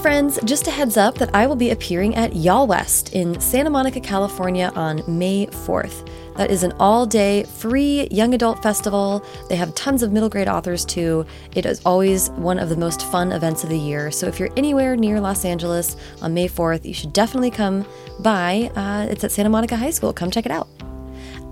friends, just a heads up that I will be appearing at Y'all West in Santa Monica, California on May 4th. That is an all day free young adult festival. They have tons of middle grade authors too. It is always one of the most fun events of the year. So if you're anywhere near Los Angeles on May 4th, you should definitely come by. Uh, it's at Santa Monica High School. Come check it out.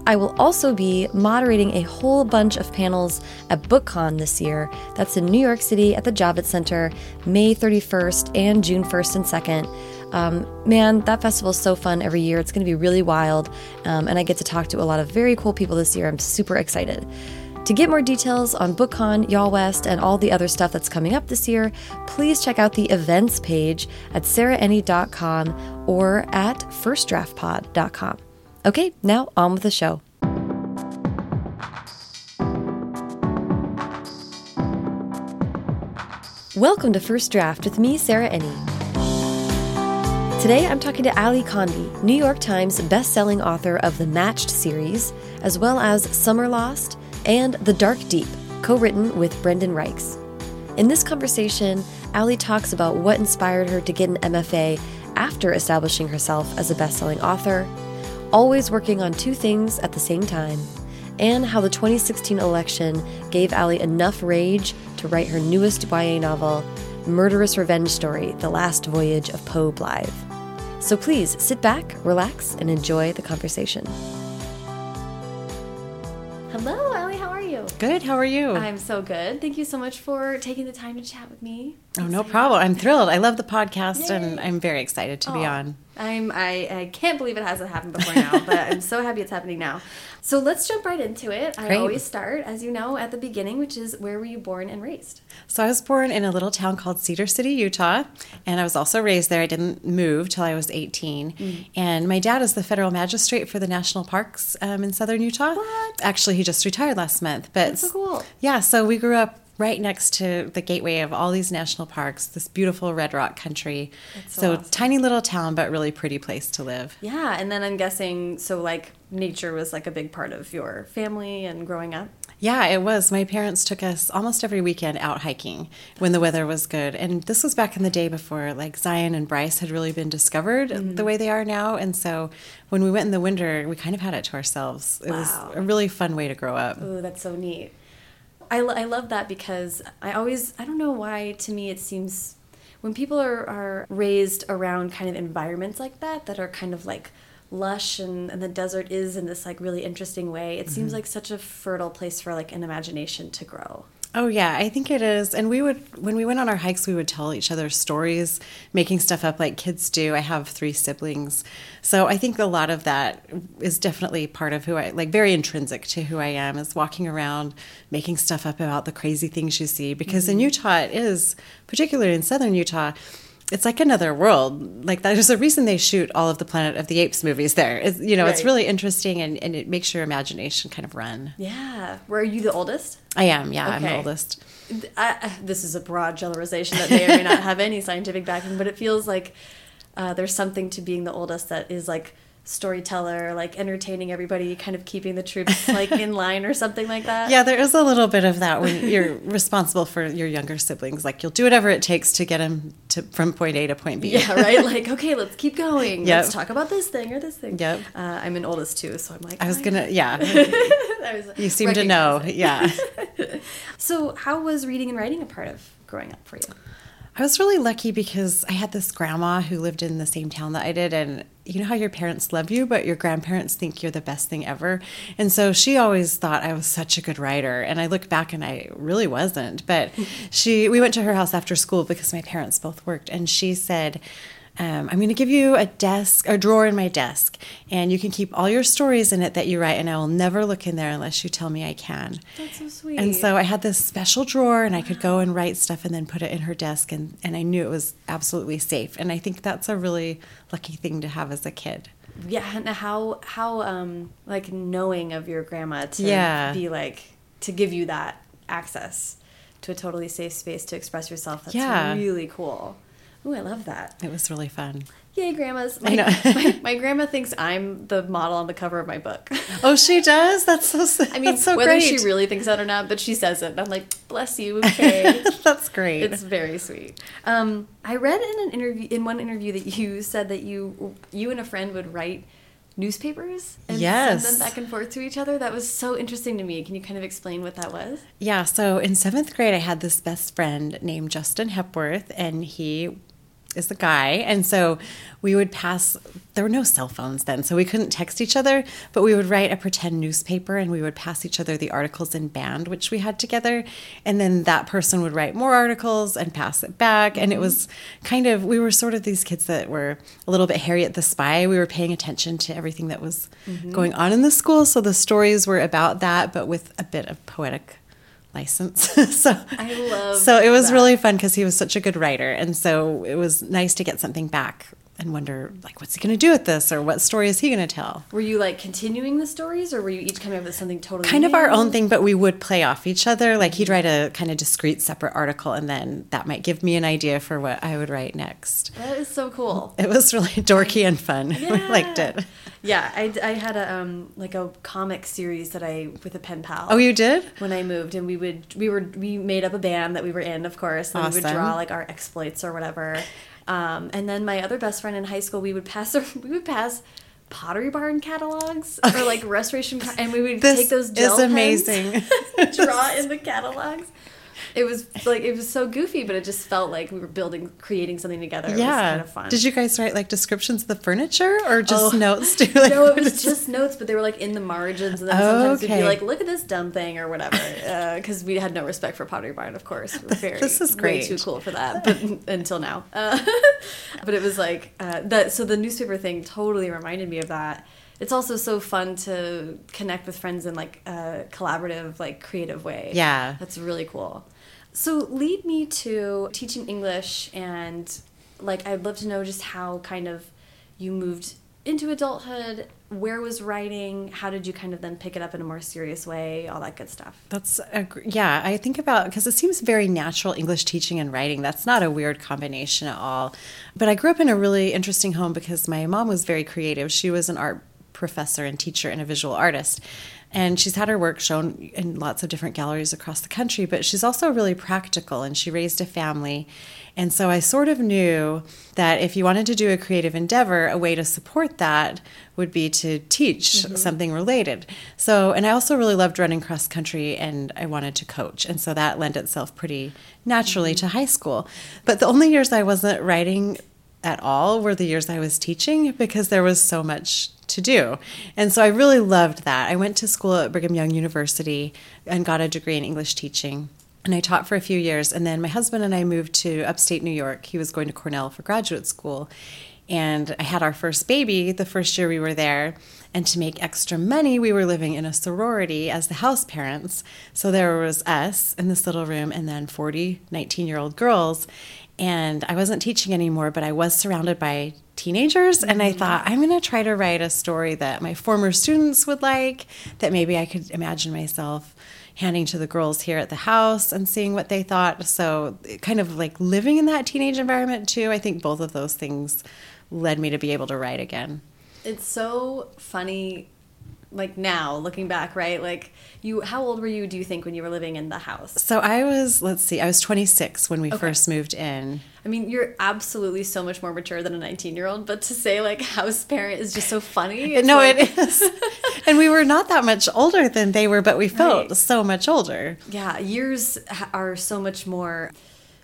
I will also be moderating a whole bunch of panels at BookCon this year. That's in New York City at the Javits Center, May 31st and June 1st and 2nd. Um, man, that festival is so fun every year. It's going to be really wild, um, and I get to talk to a lot of very cool people this year. I'm super excited. To get more details on BookCon, Y'all West, and all the other stuff that's coming up this year, please check out the events page at sarahenni.com or at firstdraftpod.com. Okay, now on with the show. Welcome to First Draft with me, Sarah Enni. Today I'm talking to Ally Condie, New York Times best-selling author of the Matched series, as well as Summerlost and The Dark Deep, co-written with Brendan Reichs. In this conversation, Ally talks about what inspired her to get an MFA after establishing herself as a best-selling author, always working on two things at the same time, and how the 2016 election gave Ally enough rage to write her newest YA novel, Murderous Revenge Story The Last Voyage of Poe Blythe. So please sit back, relax, and enjoy the conversation. Good, how are you? I'm so good. Thank you so much for taking the time to chat with me. Oh, no problem. I'm thrilled. I love the podcast Yay. and I'm very excited to oh, be on. I'm I, I can't believe it hasn't happened before now, but I'm so happy it's happening now. So let's jump right into it. Great. I always start, as you know, at the beginning, which is where were you born and raised? So I was born in a little town called Cedar City, Utah, and I was also raised there. I didn't move till I was 18. Mm. And my dad is the federal magistrate for the national parks um, in southern Utah. What? Actually, he just retired last month. But That's so cool. Yeah, so we grew up right next to the gateway of all these national parks, this beautiful red rock country. so, so awesome. tiny little town, but really pretty place to live. Yeah, and then I'm guessing so like nature was like a big part of your family and growing up. Yeah, it was. My parents took us almost every weekend out hiking when the weather was good. And this was back in the day before like Zion and Bryce had really been discovered mm -hmm. the way they are now. And so when we went in the winter, we kind of had it to ourselves. It wow. was a really fun way to grow up. Oh, that's so neat. I, I love that because I always, I don't know why to me it seems when people are, are raised around kind of environments like that, that are kind of like lush and, and the desert is in this like really interesting way, it mm -hmm. seems mm-hmm. like such a fertile place for like an imagination to grow. Oh yeah, I think it is. And we would when we went on our hikes, we would tell each other stories, making stuff up like kids do. I have three siblings. So I think a lot of that is definitely part of who I like very intrinsic to who I am is walking around making stuff up about the crazy things you see because mm -hmm. in mm-hmm. Utah it is particularly in southern Utah it's like another world. Like there's a reason they shoot all of the Planet of the Apes movies there. It's, you know, right. it's really interesting and, and it makes your imagination kind of run. Yeah. Were you the oldest? I am. Yeah, okay. I'm the oldest. I, this is a broad generalization that may or may not have any scientific backing, but it feels like uh, there's something to being the oldest that is like storyteller, like entertaining everybody, kind of keeping the troops like in line or something like that. Yeah, there is a little bit of that when you're responsible for your younger siblings. Like you'll do whatever it takes to get them to from point A to point B. Yeah, right. Like okay, let's keep going. Yep. Let's talk about this thing or this thing. Yep. Uh, I'm an oldest too, so I'm like. I was gonna. Yeah. you seem to know. Yeah. so, how was reading and writing a part of growing up for you? I was really lucky because I had this grandma who lived in the same town that I did, and you know how your parents love you, but your grandparents think you're the best thing ever. And so she always thought I was such a good writer, and I look back and I really wasn't. But she, we went to her house after school because my parents both worked, and she said um, I'm going to give you a desk, a drawer in my desk, and you can keep all your stories in it that you write, and I will never look in there unless you tell me I can. That's so sweet. And so I had this special drawer, and I could go and write stuff and then put it in her desk, and, and I knew it was absolutely safe. And I think that's a really lucky thing to have as a kid. Yeah, and how how um like knowing of your grandma to yeah. be like to give you that access to a totally safe space to express yourself. That's yeah. really cool. Oh, I love that. It was really fun. Yay, grandmas! My, I know. my, my grandma thinks I'm the model on the cover of my book. Oh, she does. That's so. I mean, so whether great. she really thinks that or not, but she says it. I'm like, bless you. Okay. that's great. It's very sweet. Um, I read in an interview, in one interview, that you said that you, you and a friend would write newspapers and Yes. send them back and forth to each other. That was so interesting to me. Can you kind of explain what that was? Yeah, so in seventh grade, I had this best friend named Justin Hepworth, and he is a guy. And so we would pass, there were no cell phones then, so we couldn't text each other, but we would write a pretend newspaper and we would pass each other the articles in band, which we had together. And then that person would write more articles and pass it back. And it mm-hmm. was kind of, we were sort of these kids that were a little bit Harriet the Spy. We were paying attention to everything that was mm-hmm. going on in the school. So the stories were about that, but with a bit of poetic license. so I love So it was that. really fun because he was such a good writer, and so it was nice to get something back and wonder like what's he going to do with this or what story is he going to tell. Were you like continuing the stories, or were you each coming up with something totally Kind of our own thing, but we would play off each other. Like he'd write a kind of discrete, separate article, and then that might give me an idea for what I would write next. That is so cool. It was really dorky and fun. Yeah. I liked it. Yeah, I, I had a um like a comic series that I with a pen pal. Oh, you did? when I moved, and we would we were we made up a band that we were in, of course, and we would draw like our exploits or whatever. Um, and then my other best friend in high school, we would pass we would pass Pottery Barn catalogs or like restoration, and we would This take those is gel pens, amazing. draw in the catalogs. It was like it was so goofy, but it just felt like we were building, creating something together. It was yeah. kind of fun. Did you guys write like descriptions of the furniture or just Oh. notes? To, like, no, it was just notes, but they were like in the margins, and then sometimes we'd be like, "Look at this dumb thing" or whatever, because we had no respect for Pottery Barn, of course. We very, This is way great. too cool for that, but until now. Uh, but it was like uh, that. So the newspaper thing totally reminded me of that. It's also so fun to connect with friends in like a collaborative, like creative way. Yeah. that's really cool. So lead me to teaching English and like I'd love to know just how kind of you moved into adulthood, where was writing, how did you kind of then pick it up in a more serious way, all that good stuff. That's a, yeah. I think about because it seems very natural English teaching and writing. That's not a weird combination at all. But I grew up in a really interesting home because my mom was very creative. She was an art professor and teacher and a visual artist. And she's had her work shown in lots of different galleries across the country, but she's also really practical and she raised a family. And so I sort of knew that if you wanted to do a creative endeavor, a way to support that would be to teach mm-hmm. something related. So, and I also really loved running cross country and I wanted to coach. And so that lent itself pretty naturally mm-hmm. to high school. But the only years I wasn't writing at all were the years I was teaching because there was so much to do. And so I really loved that. I went to school at Brigham Young University and got a degree in English teaching. And I taught for a few years. And then my husband and I moved to upstate New York. He was going to Cornell for graduate school. And I had our first baby the first year we were there. And to make extra money, we were living in a sorority as the house parents. So there was us in this little room and then 40 19 year old girls. And I wasn't teaching anymore, but I was surrounded by teenagers. And I mm-hmm. thought, I'm going to try to write a story that my former students would like, that maybe I could imagine myself handing to the girls here at the house and seeing what they thought. So, kind of like living in that teenage environment too. I think both of those things led me to be able to write again. It's so funny like now looking back, right? Like you how old were you do you think when you were living in the house? So, I was, let's see, I was 26 when we Okay. first moved in. I mean, you're absolutely so much more mature than a 19 year old, but to say like house parent is just so funny. No, like- it is. and we were not that much older than they were, but we felt Right. so much older. Yeah, years are so much more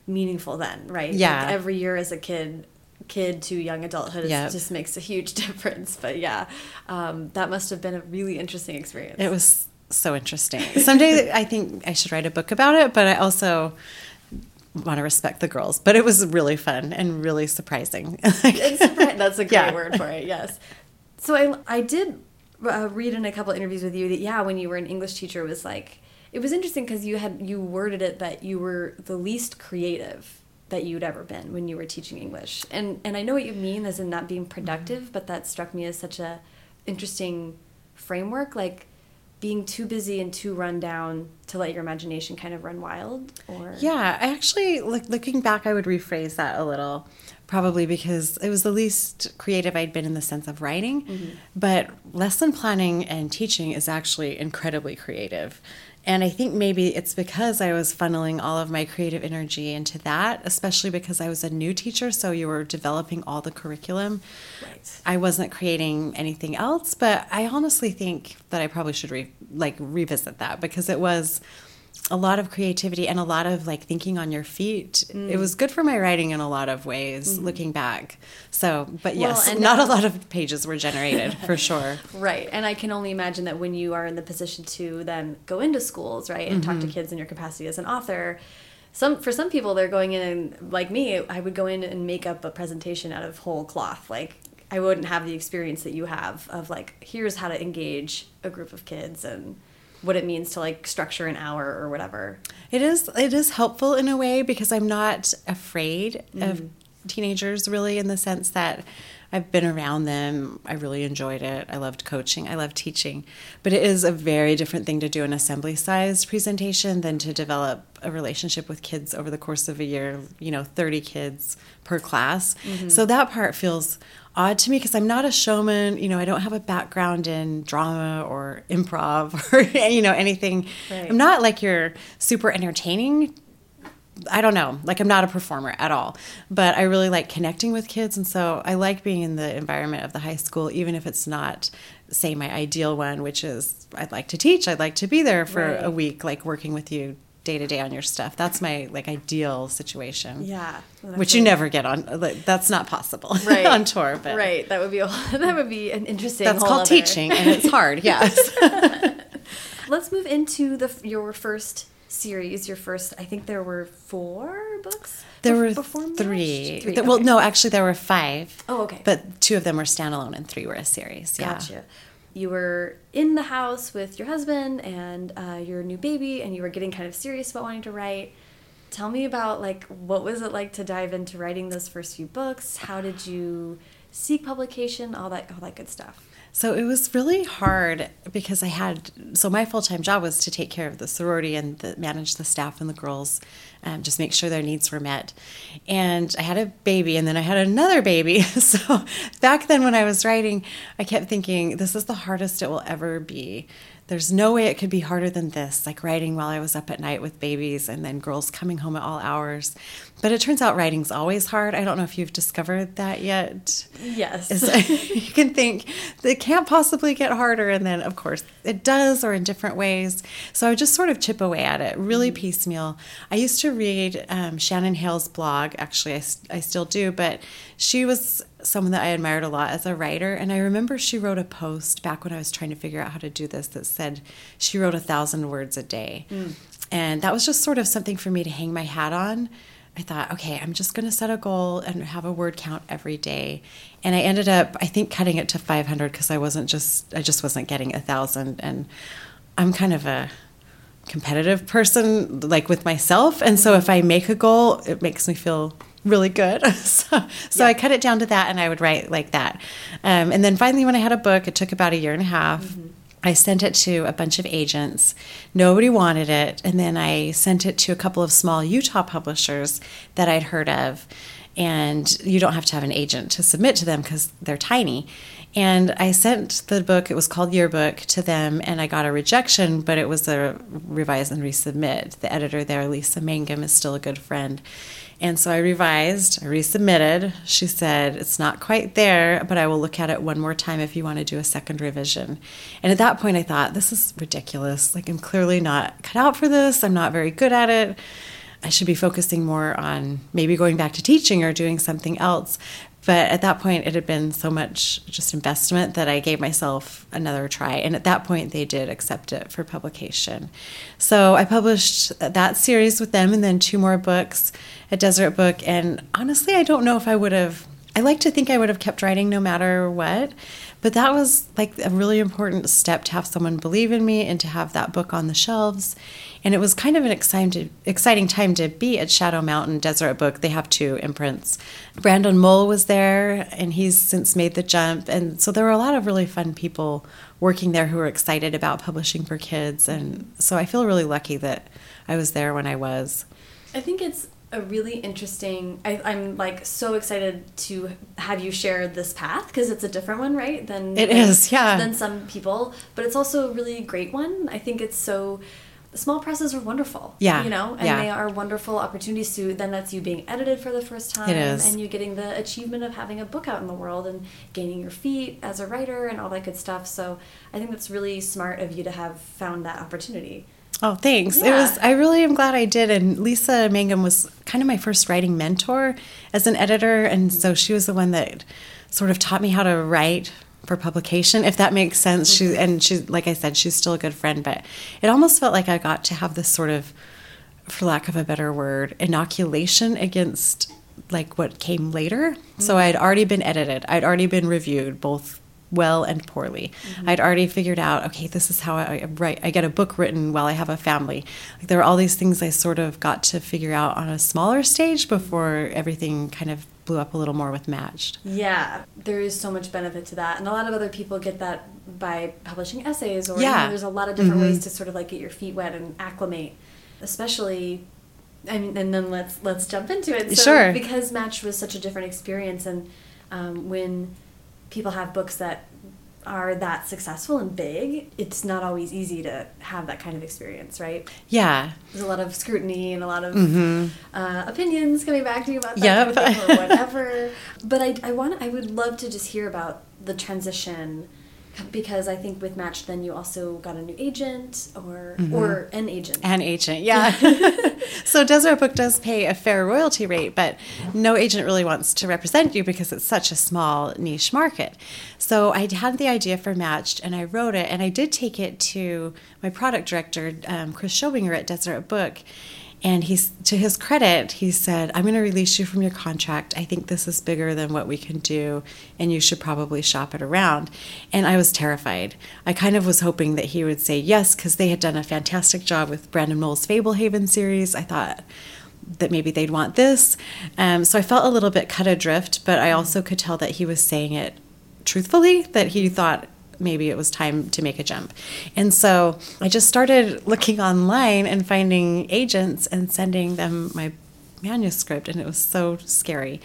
meaningful then, right? Like, Yeah. every year as a kid, kid to young adulthood, Yep. it just makes a huge difference. But yeah, um, that must have been a really interesting experience. It was so interesting. Someday I think I should write a book about it, but I also want to respect the girls. But it was really fun and really surprising. Surpri- That's a great Yeah. word for it. Yes. So I I did uh, read in a couple interviews with you that yeah, when you were an English teacher, it was like it was interesting because you had you worded it that you were the least creative that you'd ever been when you were teaching English, and and I know what you mean as in not being productive, but that struck me as such a interesting framework, like. being too busy and too run down to let your imagination kind of run wild or yeah i actually like looking back i would rephrase that a little probably because it was the least creative i'd been in the sense of writing mm-hmm. but lesson planning and teaching is actually incredibly creative and I think maybe it's because I was funneling all of my creative energy into that, especially because I was a new teacher. So you were developing all the curriculum. Right. I wasn't creating anything else, but I honestly think that I probably should re- like revisit that because it was a lot of creativity and a lot of like thinking on your feet. Mm. It was good for my writing in a lot of ways mm-hmm. looking back. So, but yes, well, not a lot of pages were generated for sure. Right. And I can only imagine that when you are in the position to then go into schools, right, and mm-hmm. talk to mm-hmm. kids in your capacity as an author, some for some people they're going in and like me, I would go in and make up a presentation out of whole cloth. Like I wouldn't have the experience that you have of like here's how to engage a group of kids and what it means to like structure an hour or whatever. It is it is helpful in a way because I'm not afraid mm. of teenagers really in the sense that I've been around them. I really enjoyed it. I loved coaching. I loved teaching. But it is a very different thing to do an assembly sized presentation than to develop a relationship with kids over the course of a year, you know, 30 kids per class. Mm-hmm. So that part feels odd to me because I'm not a showman. You know, I don't have a background in drama or improv or, you know, anything. Right. I'm not like your super entertaining I don't know, like I'm not a performer at all, but I really like connecting with kids. And so I like being in the environment of the high school, even if it's not, say, my ideal one, which is I'd like to teach, I'd like to be there for right. a week, like working with you day to day on your stuff. That's my like ideal situation. Yeah, which you never get on. Like, that's not possible right. on tour. But right, that would be a, that would be an interesting. That's called other... teaching, and it's hard. Yes. Let's move into the your first series. Your first, I think there were four books. There were three. three. Well, okay. no, actually there were five. Oh, okay. But two of them were standalone, and three were a series. Yeah. Gotcha you were in the house with your husband and uh, your new baby and you were getting kind of serious about wanting to write. Tell me about like what was it like to dive into writing those first few books? How did you seek publication? All that all that good stuff so it was really hard because I had so my full time job was to take care of the sorority and the, manage the staff and the girls, um, just make sure their needs were met. And I had a baby, and then I had another baby. So back then, when I was writing, I kept thinking, this is the hardest it will ever be there's no way it could be harder than this, like writing while I was up at night with babies and then girls coming home at all hours. But it turns out writing's always hard. I don't know if you've discovered that yet. Yes. you can think it can't possibly get harder. And then, of course, it does or in different ways. So I just sort of chip away at it, really mm-hmm. piecemeal. I used to read um, Shannon Hale's blog. Actually, I, I still do, but she was someone that I admired a lot as a writer. And I remember she wrote a post back when I was trying to figure out how to do this that said she wrote a thousand words a day. Mm. And that was just sort of something for me to hang my hat on. I thought, okay, I'm just going to set a goal and have a word count every day. And I ended up, I think, cutting it to 500 because I wasn't just, I just wasn't getting a thousand. And I'm kind of a competitive person, like with myself. And so if I make a goal, it makes me feel really good. so, so yeah. I cut it down to that and I would write like that. Um, and then finally, when I had a book, it took about a year and a half. Mm-hmm. I sent it to a bunch of agents. Nobody wanted it. And then I sent it to a couple of small Utah publishers that I'd heard of. And you don't have to have an agent to submit to them because they're tiny. And I sent the book, it was called Yearbook, to them, and I got a rejection, but it was a revise and resubmit. The editor there, Lisa Mangum, is still a good friend. And so I revised, I resubmitted. She said, It's not quite there, but I will look at it one more time if you want to do a second revision. And at that point, I thought, This is ridiculous. Like, I'm clearly not cut out for this. I'm not very good at it. I should be focusing more on maybe going back to teaching or doing something else. But at that point, it had been so much just investment that I gave myself another try. And at that point, they did accept it for publication. So I published that series with them and then two more books, a Deseret Book. And honestly, I don't know if I would have, I like to think I would have kept writing no matter what. But that was like a really important step to have someone believe in me and to have that book on the shelves and it was kind of an exciting, exciting time to be at Shadow Mountain Deseret Book. They have two imprints. Brandon Mull was there, and he's since made the jump. And so there were a lot of really fun people working there who were excited about publishing for kids. And so I feel really lucky that I was there when I was. I think it's a really interesting I, i'm like so excited to have you share this path because it's a different one right than it is yeah than some people but it's also a really great one i think it's so small presses are wonderful yeah you know and yeah. they are wonderful opportunities to then that's you being edited for the first time it is. and you getting the achievement of having a book out in the world and gaining your feet as a writer and all that good stuff so i think that's really smart of you to have found that opportunity Oh, thanks. Yeah. It was. I really am glad I did. And Lisa Mangum was kind of my first writing mentor as an editor, and mm-hmm. so she was the one that sort of taught me how to write for publication, if that makes sense. She and she, like I said, she's still a good friend, but it almost felt like I got to have this sort of, for lack of a better word, inoculation against like what came later. So I had already been edited. I'd already been reviewed, both well and poorly. Mm-hmm. I'd already figured out, okay, this is how I write. I get a book written while I have a family. Like there were all these things I sort of got to figure out on a smaller stage before everything kind of blew up a little more with Matched. Yeah, there is so much benefit to that, and a lot of other people get that by publishing essays, or yeah. you know, there's a lot of different mm-hmm. ways to sort of like get your feet wet and acclimate, especially. I mean, and then let's let's jump into it. So sure. Because Match was such a different experience, and um, when people have books that are that successful and big, it's not always easy to have that kind of experience, right? Yeah. There's a lot of scrutiny and a lot of mm-hmm. uh, opinions coming back to you about that yep. kind of or whatever. but I, I want, I would love to just hear about the transition because I think with Match, then you also got a new agent or mm -hmm. or an agent. An agent, yeah. so Deseret Book does pay a fair royalty rate, but no agent really wants to represent you because it's such a small niche market. So I had the idea for Matched, and I wrote it, and I did take it to my product director, um, Chris Schoebinger at Deseret Book, and he's to his credit, he said, "I'm going to release you from your contract. I think this is bigger than what we can do, and you should probably shop it around." And I was terrified. I kind of was hoping that he would say yes because they had done a fantastic job with Brandon Mull's Fablehaven series. I thought that maybe they'd want this, um, so I felt a little bit cut adrift. But I also could tell that he was saying it truthfully. That he thought maybe it was time to make a jump. And so I just started looking online and finding agents and sending them my manuscript, and it was so scary.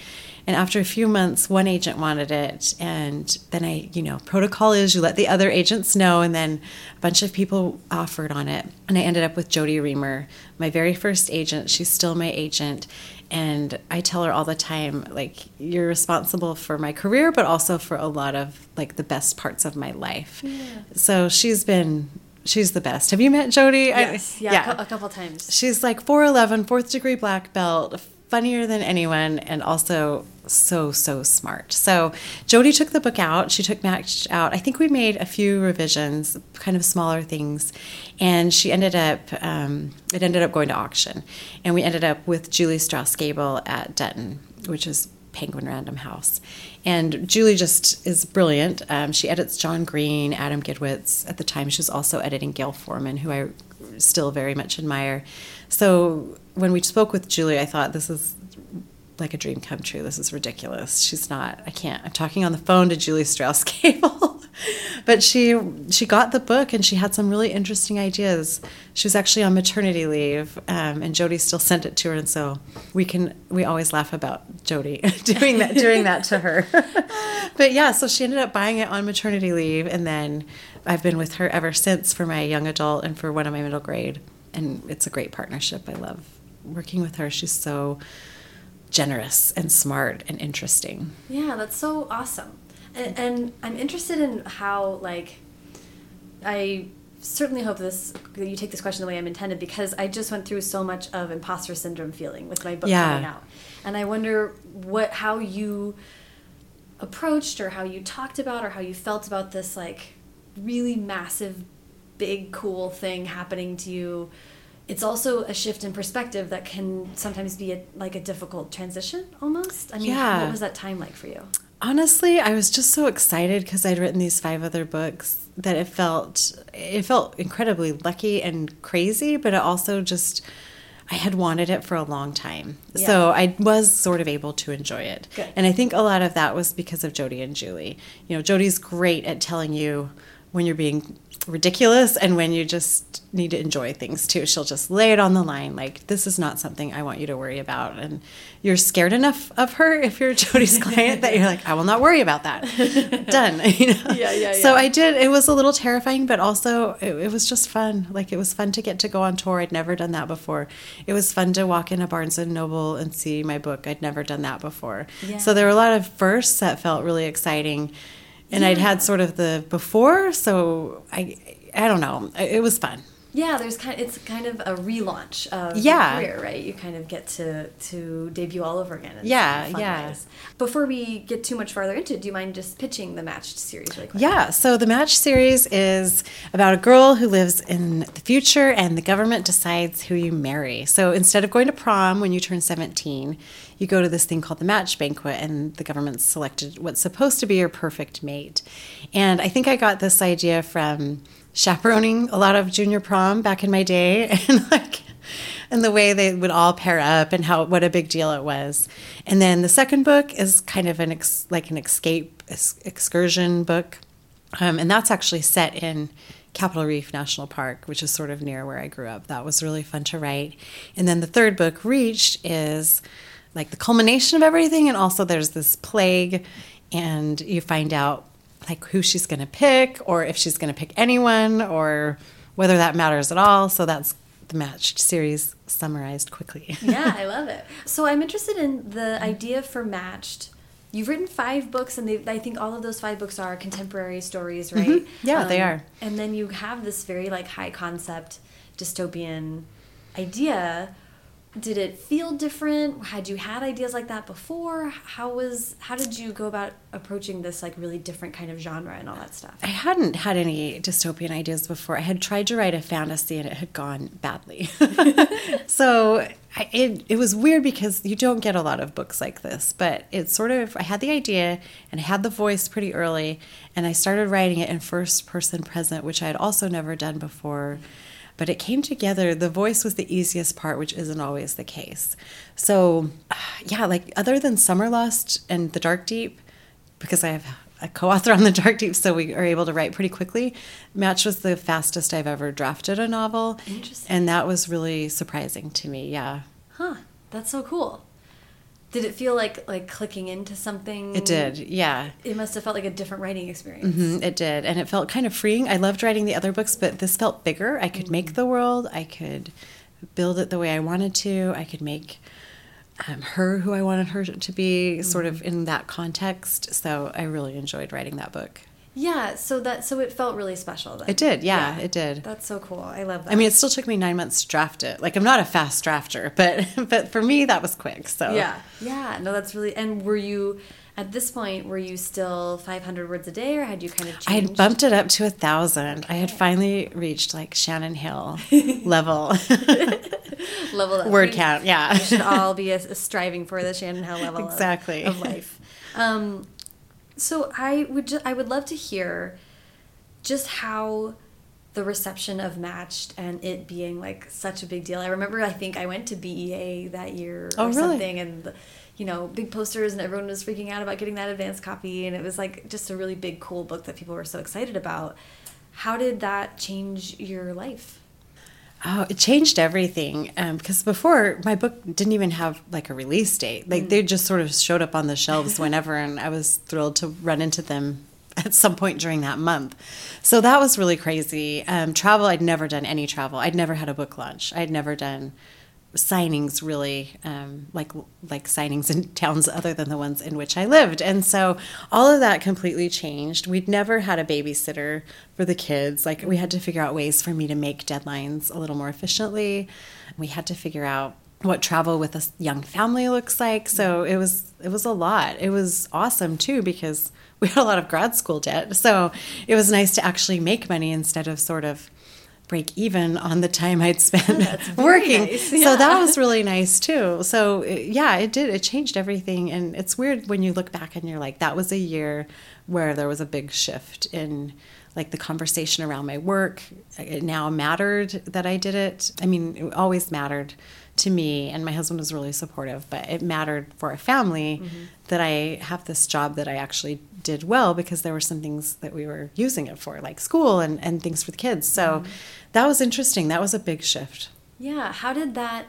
And after a few months, one agent wanted it, and then I, you know, protocol is you let the other agents know, and then a bunch of people offered on it. And I ended up with Jodi Reamer, my very first agent. She's still my agent, and I tell her all the time, like, you're responsible for my career, but also for a lot of like the best parts of my life. Yeah. So she's been she's the best. Have you met Jodi? Yes, I, yeah, yeah, a couple times. She's like 4'11, fourth degree black belt, funnier than anyone and also so so smart. So Jodi took the book out. She took match out. I think we made a few revisions kind of smaller things and she ended up um, it ended up going to auction. And we ended up with Julie Strauss-Gabel at Dutton which is penguin random house. And julie just is brilliant. Um, she edits John Green Adam Gidwitz. At the time she was also editing Gayle Forman who i still very much admire. So when we spoke with Julie, I thought this is like a dream come true. This is ridiculous. She's not. I can't. I'm talking on the phone to Julie Strauss-Gabel, but she she got the book and she had some really interesting ideas. She was actually on maternity leave, um, and Jodi still sent it to her, and so we can we always laugh about Jodi doing that doing that to her. but yeah, so she ended up buying it on maternity leave, and then I've been with her ever since for my young adult and for one of my middle grade, and it's a great partnership. I love working with her. She's so generous and smart and interesting. Yeah, that's so awesome. And, and I'm interested in how, like, I certainly hope this that you take this question the way I'm intended because I just went through so much of imposter syndrome feeling with my book yeah. coming out, and I wonder what how you approached or how you talked about or how you felt about this like really massive, big, cool thing happening to you it's also a shift in perspective that can sometimes be a, like a difficult transition almost. I mean, yeah. what was that time like for you? Honestly, I was just so excited because I'd written these five other books that it felt it felt incredibly lucky and crazy, but it also just I had wanted it for a long time. Yeah. So I was sort of able to enjoy it. Good. And I think a lot of that was because of Jodi and Julie. You know, Jodi's great at telling you when you're being ridiculous and when you just need to enjoy things too. She'll just lay it on the line like this is not something I want you to worry about and you're scared enough of her if you're Jodi's client that you're like I will not worry about that. Done, you know. Yeah, yeah, So. I did it was a little terrifying but also it, it was just fun. Like it was fun to get to go on tour. I'd never done that before. It was fun to walk in a Barnes and Noble and see my book. I'd never done that before. Yeah. So there were a lot of firsts that felt really exciting. And I'd had sort of the before, so I I don't know. It was fun. Yeah, there's kind. Of, it's kind of a relaunch of Yeah. your career, right? You kind of get to to debut all over again. in Yeah, yeah. ways. Before we get too much farther into it, do you mind just pitching the matched series really quick? Yeah, so the Matched series is about a girl who lives in the future and the government decides who you marry. So instead of going to prom when you turn 17, you go to this thing called the Match Banquet and the government selected what's supposed to be your perfect mate. And I think I got this idea from chaperoning a lot of junior prom back in my day and like and the way they would all pair up and how what a big deal it was. And then the second book is kind of an ex, like an escape excursion book, um, and that's actually set in Capitol Reef National Park, which is sort of near where I grew up. That was really fun to write. And then the third book, Reached, is like the culmination of everything, and also there's this plague, and you find out like who she's going to pick, or if she's going to pick anyone, or whether that matters at all. So that's the matched series summarized quickly. yeah, I love it. So I'm interested in the idea for matched. You've written five books, and they, I think all of those five books are contemporary stories, right? Mhm. Yeah, they are. And then you have this very like high concept dystopian idea. Did it feel different? Had you had ideas like that before? How was how did you go about approaching this like really different kind of genre and all that stuff? I hadn't had any dystopian ideas before. I had tried to write a fantasy and it had gone badly. so I, it, it was weird because you don't get a lot of books like this, but it's sort of, I had the idea and I had the voice pretty early, and I started writing it in first person present, which I had also never done before. But it came together. The voice was the easiest part, which isn't always the case. So, yeah, like other than Summerlost and The Darkdeep, because I have a co-author on the Darkdeep, so we are able to write pretty quickly. Match was the fastest I've ever drafted a novel, Interesting. and that was really surprising to me. Yeah, Huh. That's so cool. Did it feel like like clicking into something? it did. Yeah, It must have felt like a different writing experience. Mhm, it did, and it felt kind of freeing. I loved writing the other books, but this felt bigger. I could make the world. I could build it the way I wanted to. I could make um, her who I wanted her to be, sort of in that context. So I really enjoyed writing that book. Yeah, so that so it felt really special then. It did, yeah, it did. That's so cool. I love that. I mean, it still took me nine months to draft it. Like, I'm not a fast drafter, but but for me, that was quick. So yeah, yeah. No, that's really. And were you at this point? Were you still 500 words a day, or had you kind of changed? I had bumped it up to a thousand. I had finally reached like Shannon Hale level level up. word We- count. Yeah, We should all be a, a striving for the Shannon Hale level of- Exactly. of, life. Um, so I would I would love to hear just how the reception of Matched and it being like such a big deal. I remember I think I went to BEA that year Oh, or really? something and the, you know big posters and everyone was freaking out about getting that advance copy and it was like just a really big cool book that people were so excited about. How did that change your life? Oh, it changed everything. Um, because before my book didn't even have like a release date. Like they just sort of showed up on the shelves whenever, and I was thrilled to run into them at some point during that month. So that was really crazy. Um, travel, I'd never done any travel. I'd never had a book launch. I'd never done signings really um, like like signings in towns other than the ones in which I lived. And so all of that completely changed. We'd never had a babysitter for the kids. Like we had to figure out ways for me to make deadlines a little more efficiently. We had to figure out what travel with a young family looks like. So it was it was a lot. It was awesome too because we had a lot of grad school debt. So it was nice to actually make money instead of sort of break even on the time I'd spent oh, very working. nice, So that was really nice too. So yeah, it did. It changed everything, and it's weird when you look back and you're like, that was a year where there was a big shift in like the conversation around my work. It now mattered that I did it. I mean, it always mattered to me, and my husband was really supportive, but it mattered for a family mm-hmm. that I have this job that I actually did well because there were some things that we were using it for, like school and, and things for the kids. So mm-hmm. that was interesting. That was a big shift. Yeah. How did that?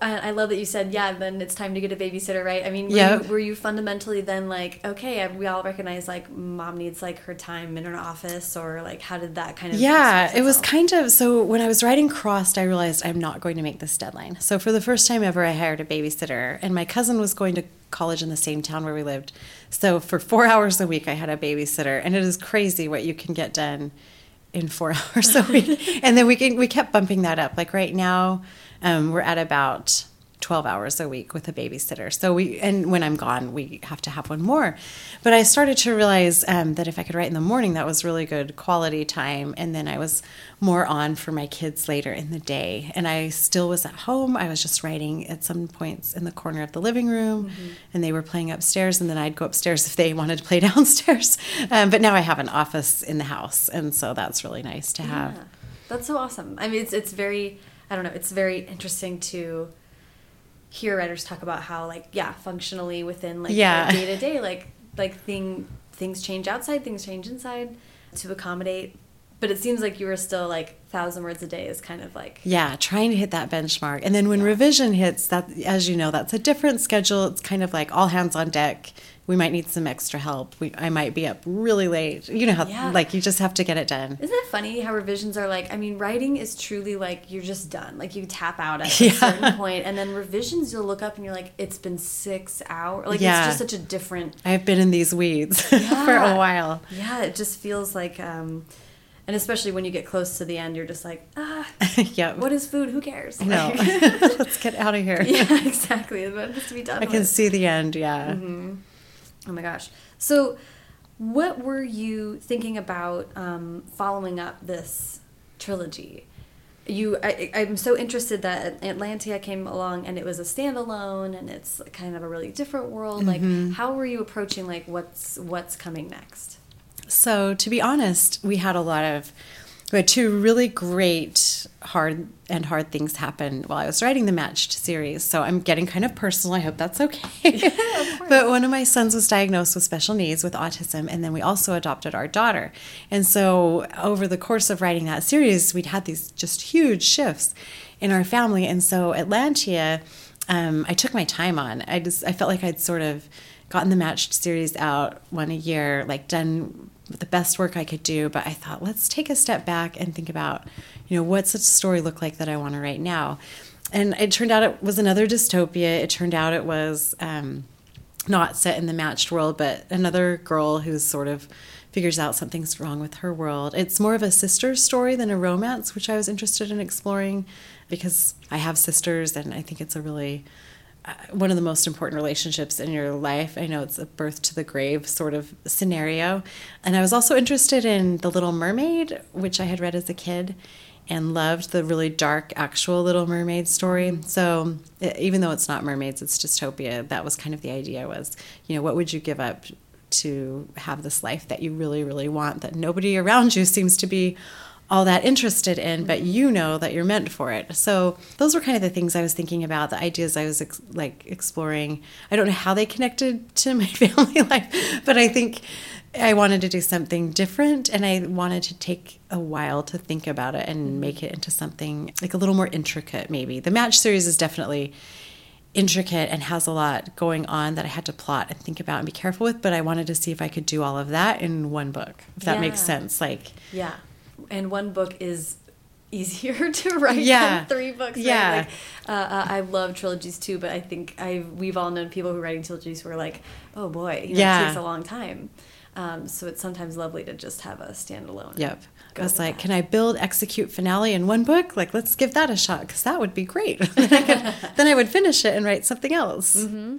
I love that you said, yeah, then it's time to get a babysitter, right? I mean, were, yep. you, were you fundamentally then like, okay, we all recognize like mom needs like her time in her office, or like how did that kind of? Yeah, it was kind of so when I was writing Crossed, I realized I'm not going to make this deadline. So for the first time ever, I hired a babysitter, and my cousin was going to college in the same town where we lived. So for four hours a week, I had a babysitter, and it is crazy what you can get done in four hours a week. and then we can, we kept bumping that up. Like right now, um, we're at about 12 hours a week with a babysitter. So we, and when I'm gone, we have to have one more. But I started to realize um, that if I could write in the morning, that was really good quality time. And then I was more on for my kids later in the day. And I still was at home. I was just writing at some points in the corner of the living room, mm-hmm. and they were playing upstairs. And then I'd go upstairs if they wanted to play downstairs. Um, but now I have an office in the house. And so that's really nice to have. Yeah. That's so awesome. I mean, it's, it's very, I don't know, it's very interesting to hear writers talk about how like yeah functionally within like yeah. day to day like like thing things change outside things change inside to accommodate. But it seems like you were still like thousand words a day is kind of like yeah trying to hit that benchmark. And then when yeah. revision hits that as you know that's a different schedule. It's kind of like all hands on deck we might need some extra help. We, I might be up really late. You know how, yeah. like, you just have to get it done. Isn't it funny how revisions are like, I mean, writing is truly like, you're just done. Like, you tap out at yeah. a certain point, and then revisions, you'll look up and you're like, it's been six hours. Like, yeah. it's just such a different. I've been in these weeds for a while. Yeah, it just feels like, um, and especially when you get close to the end, you're just like, ah, yeah. What is food? Who cares? No, let's get out of here. Yeah, exactly. It has to be done. I with. can see the end. Yeah. Mm -hmm. Oh my gosh. So, what were you thinking about um, following up this trilogy? You, I, I'm so interested that Atlantia came along and it was a standalone and it's kind of a really different world. Mm -hmm. Like, mm-hmm. how were you approaching like what's what's coming next? So, to be honest, we had a lot of we had two really great hard and hard things happen while I was writing the matched series. So I'm getting kind of personal. I hope that's okay. Yeah, but one of my sons was diagnosed with special needs with autism, and then we also adopted our daughter. And so over the course of writing that series, we'd had these just huge shifts in our family. And so Atlantia, um, I took my time on. I just I felt like I'd sort of gotten the matched series out one a year, like done the best work I could do, but I thought, let's take a step back and think about, you know, what's a story look like that I want to write now? And it turned out it was another dystopia. It turned out it was um, not set in the matched world, but another girl who's sort of figures out something's wrong with her world. It's more of a sister story than a romance, which I was interested in exploring because I have sisters and I think it's a really uh, one of the most important relationships in your life. I know it's a birth to the grave sort of scenario. And I was also interested in The Little Mermaid, which I had read as a kid and loved the really dark actual Little Mermaid story. So even though it's not mermaids, it's dystopia, that was kind of the idea was, you know, what would you give up to have this life that you really, really want that nobody around you seems to be all that interested in, but you know that you're meant for it. So those were kind of the things I was thinking about, the ideas I was ex- like exploring. I don't know how they connected to my family life, but I think I wanted to do something different and I wanted to take a while to think about it and mm-hmm. make it into something like a little more intricate maybe. The match series is definitely intricate and has a lot going on that I had to plot and think about and be careful with, but I wanted to see if I could do all of that in one book. If that yeah. makes sense. Like Yeah and one book is easier to write yeah. than three books. Right? Yeah, like, uh, uh, I love trilogies too, but I think I we've all known people who are writing trilogies who are like, oh boy, you know, yeah. it takes a long time. Um, so it's sometimes lovely to just have a standalone. Yep. I was like, that. can I build, execute, finale in one book? Like, let's give that a shot because that would be great. then, I could, then I would finish it and write something else. Mm -hmm.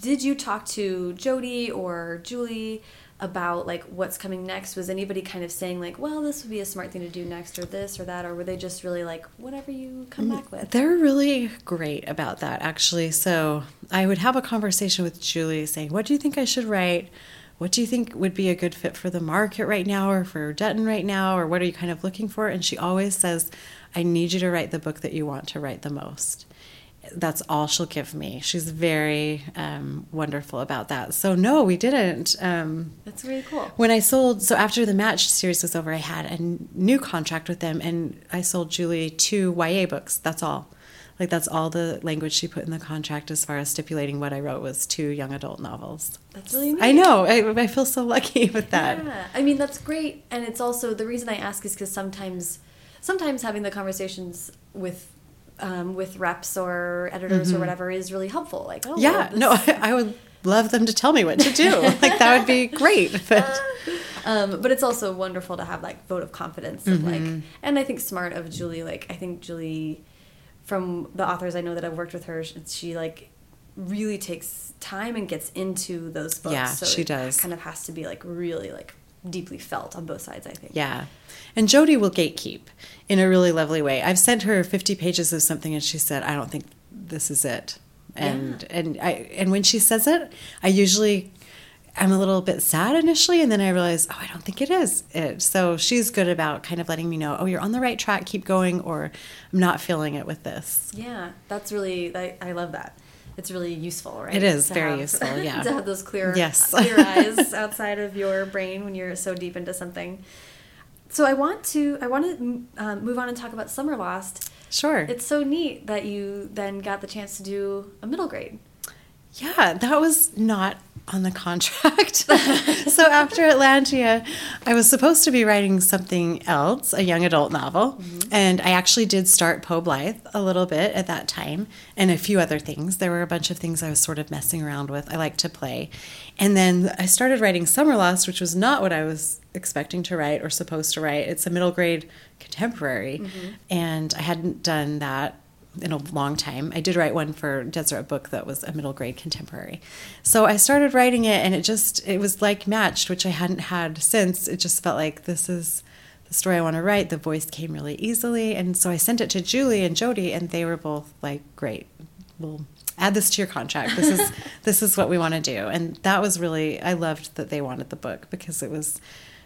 Did you talk to Jodi or Julie about like what's coming next was anybody kind of saying like well this would be a smart thing to do next or this or that or were they just really like whatever you come back with they're really great about that actually so i would have a conversation with julie saying what do you think i should write what do you think would be a good fit for the market right now or for Dutton right now? Or what are you kind of looking for? And she always says, I need you to write the book that you want to write the most. That's all she'll give me. She's very um, wonderful about that. So, no, we didn't. Um, That's really cool. when I sold, so after the match series was over, I had a new contract with them and I sold Julie two YA books. That's all. Like, that's all the language she put in the contract as far as stipulating what I wrote was two young adult novels. That's really neat. I know. I, I feel so lucky with that. Yeah, I mean that's great, and it's also the reason I ask is because sometimes, sometimes having the conversations with, um, with reps or editors or whatever is really helpful. Like, oh, Mm-hmm. Yeah, well, no, I, I would love them to tell me what to do. like, that would be great. But um, but it's also wonderful to have like vote of confidence of Mm-hmm. like, and I think smart of Julie. Like, I think Julie, from the authors I know that I've worked with her, she, she like really takes time and gets into those books. Yeah, so she it does. Kind of has to be like really like deeply felt on both sides. I think. yeah. And Jodi will gatekeep in a really lovely way. I've sent her 50 pages of something and she said, I don't think this is it. And and I and when she says it, I usually I'm a little bit sad initially and then I realize, oh, I don't think it is it. So she's good about kind of letting me know, oh, you're on the right track, keep going, or I'm not feeling it with this. Yeah, that's really I, I love that. It's really useful, right? It is To very have- useful, yeah. to have those clear, Yes. clear eyes outside of your brain when you're so deep into something. So I want to I want to um, move on and talk about Summerlost. Sure. It's so neat that you then got the chance to do a middle grade. Yeah, that was not on the contract. so after Atlantia, I was supposed to be writing something else, a young adult novel. Mm-hmm. And I actually did start Poe Blythe a little bit at that time and a few other things. There were a bunch of things I was sort of messing around with. I like to play. And then I started writing Summerlost, which was not what I was expecting to write or supposed to write. It's a middle grade contemporary. Mm-hmm. And I hadn't done that in a long time. I did write one for Deseret Book that was a middle grade contemporary. So I started writing it and it just it was like matched, which I hadn't had since. It just felt like this is the story I want to write. The voice came really easily. And so I sent it to Julie and Jodi and they were both like, Great. We'll add this to your contract. This is this is what we want to do. And that was really I loved that they wanted the book because it was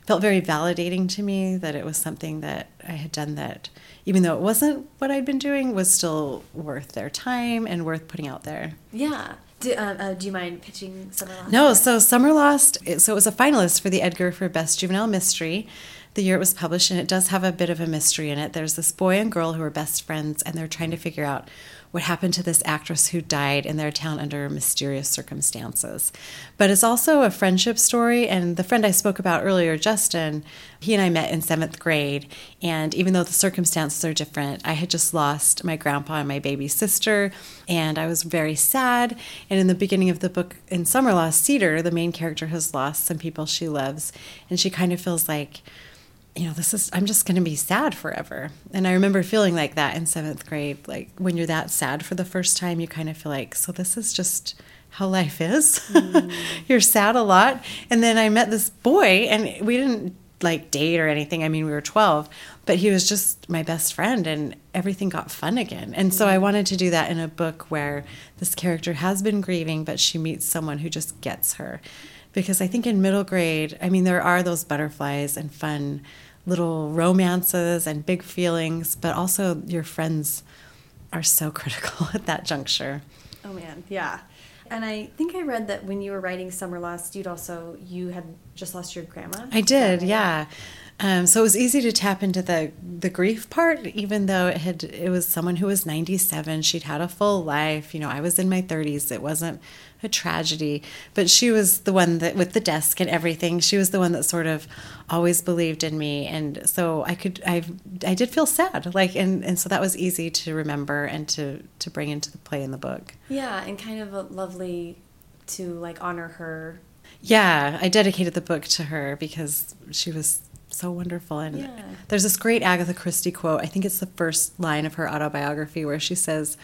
felt very validating to me that it was something that I had done that, even though it wasn't what I'd been doing, was still worth their time and worth putting out there. Yeah. Do, uh, uh, do you mind pitching Summerlost? No, so Summerlost, so it was a finalist for the Edgar for Best Juvenile Mystery the year it was published, and it does have a bit of a mystery in it. There's this boy and girl who are best friends, and they're trying to figure out what happened to this actress who died in their town under mysterious circumstances. But it's also a friendship story, and the friend I spoke about earlier, Justin, he and I met in seventh grade, and even though the circumstances are different, I had just lost my grandpa and my baby sister, and I was very sad. And in the beginning of the book, in Summerlost, Cedar, the main character has lost some people she loves, and she kind of feels like, you know, this is, I'm just going to be sad forever. And I remember feeling like that in seventh grade. Like when you're that sad for the first time, you kind of feel like, so this is just how life is. Mm. you're sad a lot. And then I met this boy, and we didn't like date or anything. I mean, we were 12, but he was just my best friend, and everything got fun again. And so I mm. wanted to do that in a book where this character has been grieving, but she meets someone who just gets her because I think in middle grade, I mean, there are those butterflies and fun little romances and big feelings, but also your friends are so critical at that juncture. Oh man, yeah. And I think I read that when you were writing Summerlost, you'd also you had just lost your grandma. I did, yeah. Um, so it was easy to tap into the the grief part, even though it had it was someone who was ninety seven. She'd had a full life. You know, I was in my thirties. It wasn't a tragedy, but she was the one that with the desk and everything. She was the one that sort of always believed in me, and so I could I I did feel sad, like and and so that was easy to remember and to to bring into the play in the book. Yeah, and kind of a lovely to like honor her. Yeah, I dedicated the book to her because she was so wonderful. And Yeah. there's this great Agatha Christie quote. I think it's the first line of her autobiography where she says,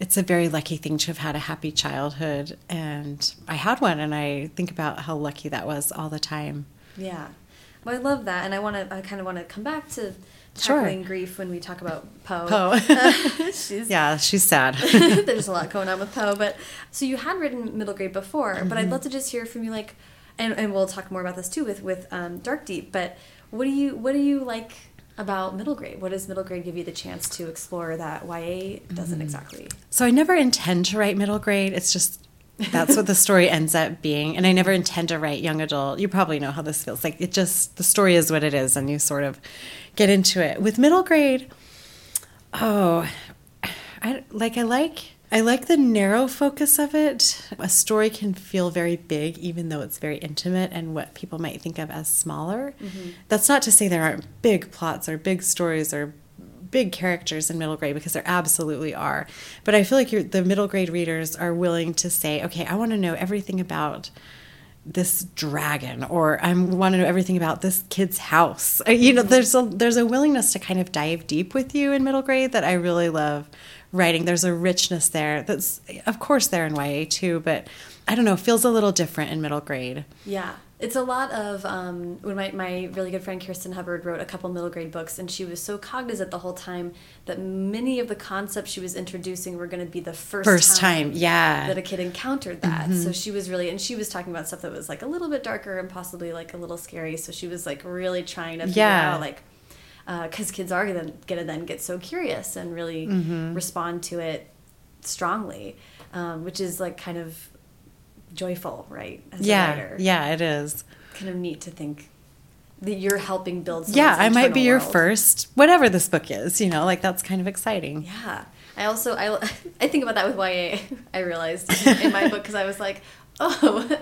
It's a very lucky thing to have had a happy childhood. And I had one, and I think about how lucky that was all the time. Yeah. Well, I love that, and I want to. I kind of want to come back to Sure. tackling grief when we talk about Poe. Poe. She's Yeah, she's sad. There's a lot going on with Poe, but so you had written middle grade before, but Mm-hmm. I'd love to just hear from you, like, and, and we'll talk more about this too with with um, Darkdeep. But what do you what do you like about middle grade? What does middle grade give you the chance to explore that YA doesn't mm. exactly? So I never intend to write middle grade. It's just that's what the story ends up being. And I never intend to write young adult. You probably know how this feels. Like it just the story is what it is, and you sort of get into it. With middle grade, oh, I like I like I like the narrow focus of it. A story can feel very big, even though it's very intimate and what people might think of as smaller. Mm-hmm. That's not to say there aren't big plots or big stories or big characters in middle grade because there absolutely are. But I feel like the middle grade readers are willing to say, okay, I want to know everything about this dragon or I want to know everything about this kid's house. You know, there's a there's a willingness to kind of dive deep with you in middle grade that I really love writing. There's a richness there that's, of course, there in YA too, but I don't know, feels a little different in middle grade. Yeah. It's a lot of um, when my, my really good friend Kirsten Hubbard wrote a couple middle grade books, and she was so cognizant the whole time that many of the concepts she was introducing were going to be the first first time, time, yeah, that a kid encountered that. Mm -hmm. So she was really, and she was talking about stuff that was like a little bit darker and possibly like a little scary. So she was like really trying to figure yeah. out like because uh, kids are gonna, gonna then get so curious and really mm -hmm. respond to it strongly, um, which is like kind of joyful, right? yeah, yeah, it is. Kind of neat to think that you're helping build. Yeah, I might be your first, whatever this book is. You know, like that's kind of exciting. Yeah, I also I I think about that with YA. I realized in my book because I was like, oh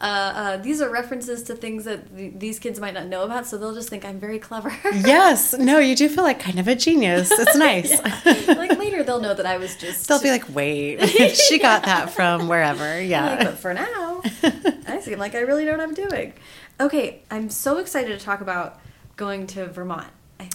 uh, uh, these are references to things that th these kids might not know about, so they'll just think I'm very clever. yes, no, you do feel like kind of a genius. It's nice. like later, they'll know that I was just. They'll be like, "Wait, she got that from wherever." Yeah, like, but for now, I seem like I really know what I'm doing. Okay, I'm so excited to talk about going to Vermont.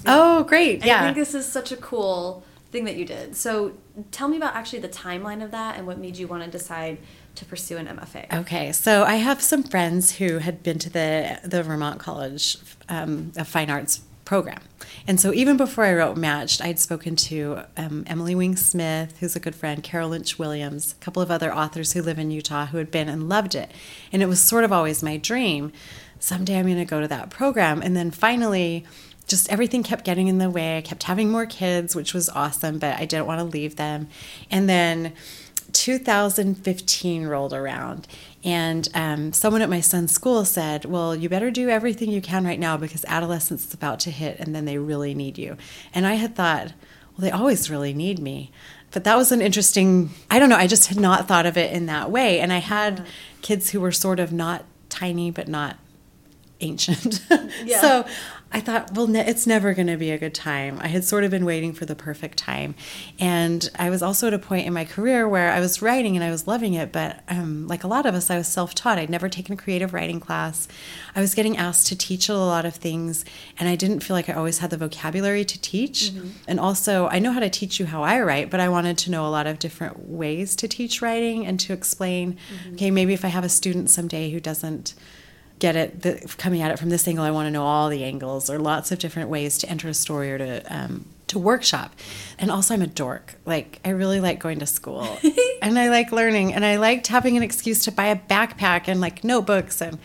oh, great! Yeah, I think this is such a cool thing that you did. So, tell me about actually the timeline of that and what made you want to decide to pursue an MFA? Okay, so I have some friends who had been to the the Vermont College um, of Fine Arts program. And so even before I wrote Matched, I'd spoken to um, Emily Wing Smith, who's a good friend, Carol Lynch Williams, a couple of other authors who live in Utah who had been and loved it. And it was sort of always my dream. Someday I'm going to go to that program. And then finally, just everything kept getting in the way. I kept having more kids, which was awesome, but I didn't want to leave them. And then 2015 rolled around, and um, someone at my son's school said, Well, you better do everything you can right now because adolescence is about to hit and then they really need you. And I had thought, Well, they always really need me. But that was an interesting, I don't know, I just had not thought of it in that way. And I had kids who were sort of not tiny, but not ancient. Yeah. so I thought, well, ne it's never going to be a good time. I had sort of been waiting for the perfect time. And I was also at a point in my career where I was writing and I was loving it, but um, like a lot of us, I was self taught. I'd never taken a creative writing class. I was getting asked to teach a lot of things, and I didn't feel like I always had the vocabulary to teach. Mm -hmm. And also, I know how to teach you how I write, but I wanted to know a lot of different ways to teach writing and to explain, mm -hmm. okay, maybe if I have a student someday who doesn't get it the, coming at it from this angle i want to know all the angles. Or lots of different ways to enter a story or to um, to workshop. And also i'm a dork. Like i really like going to school. And i like learning. And i liked having an excuse to buy a backpack and like notebooks. And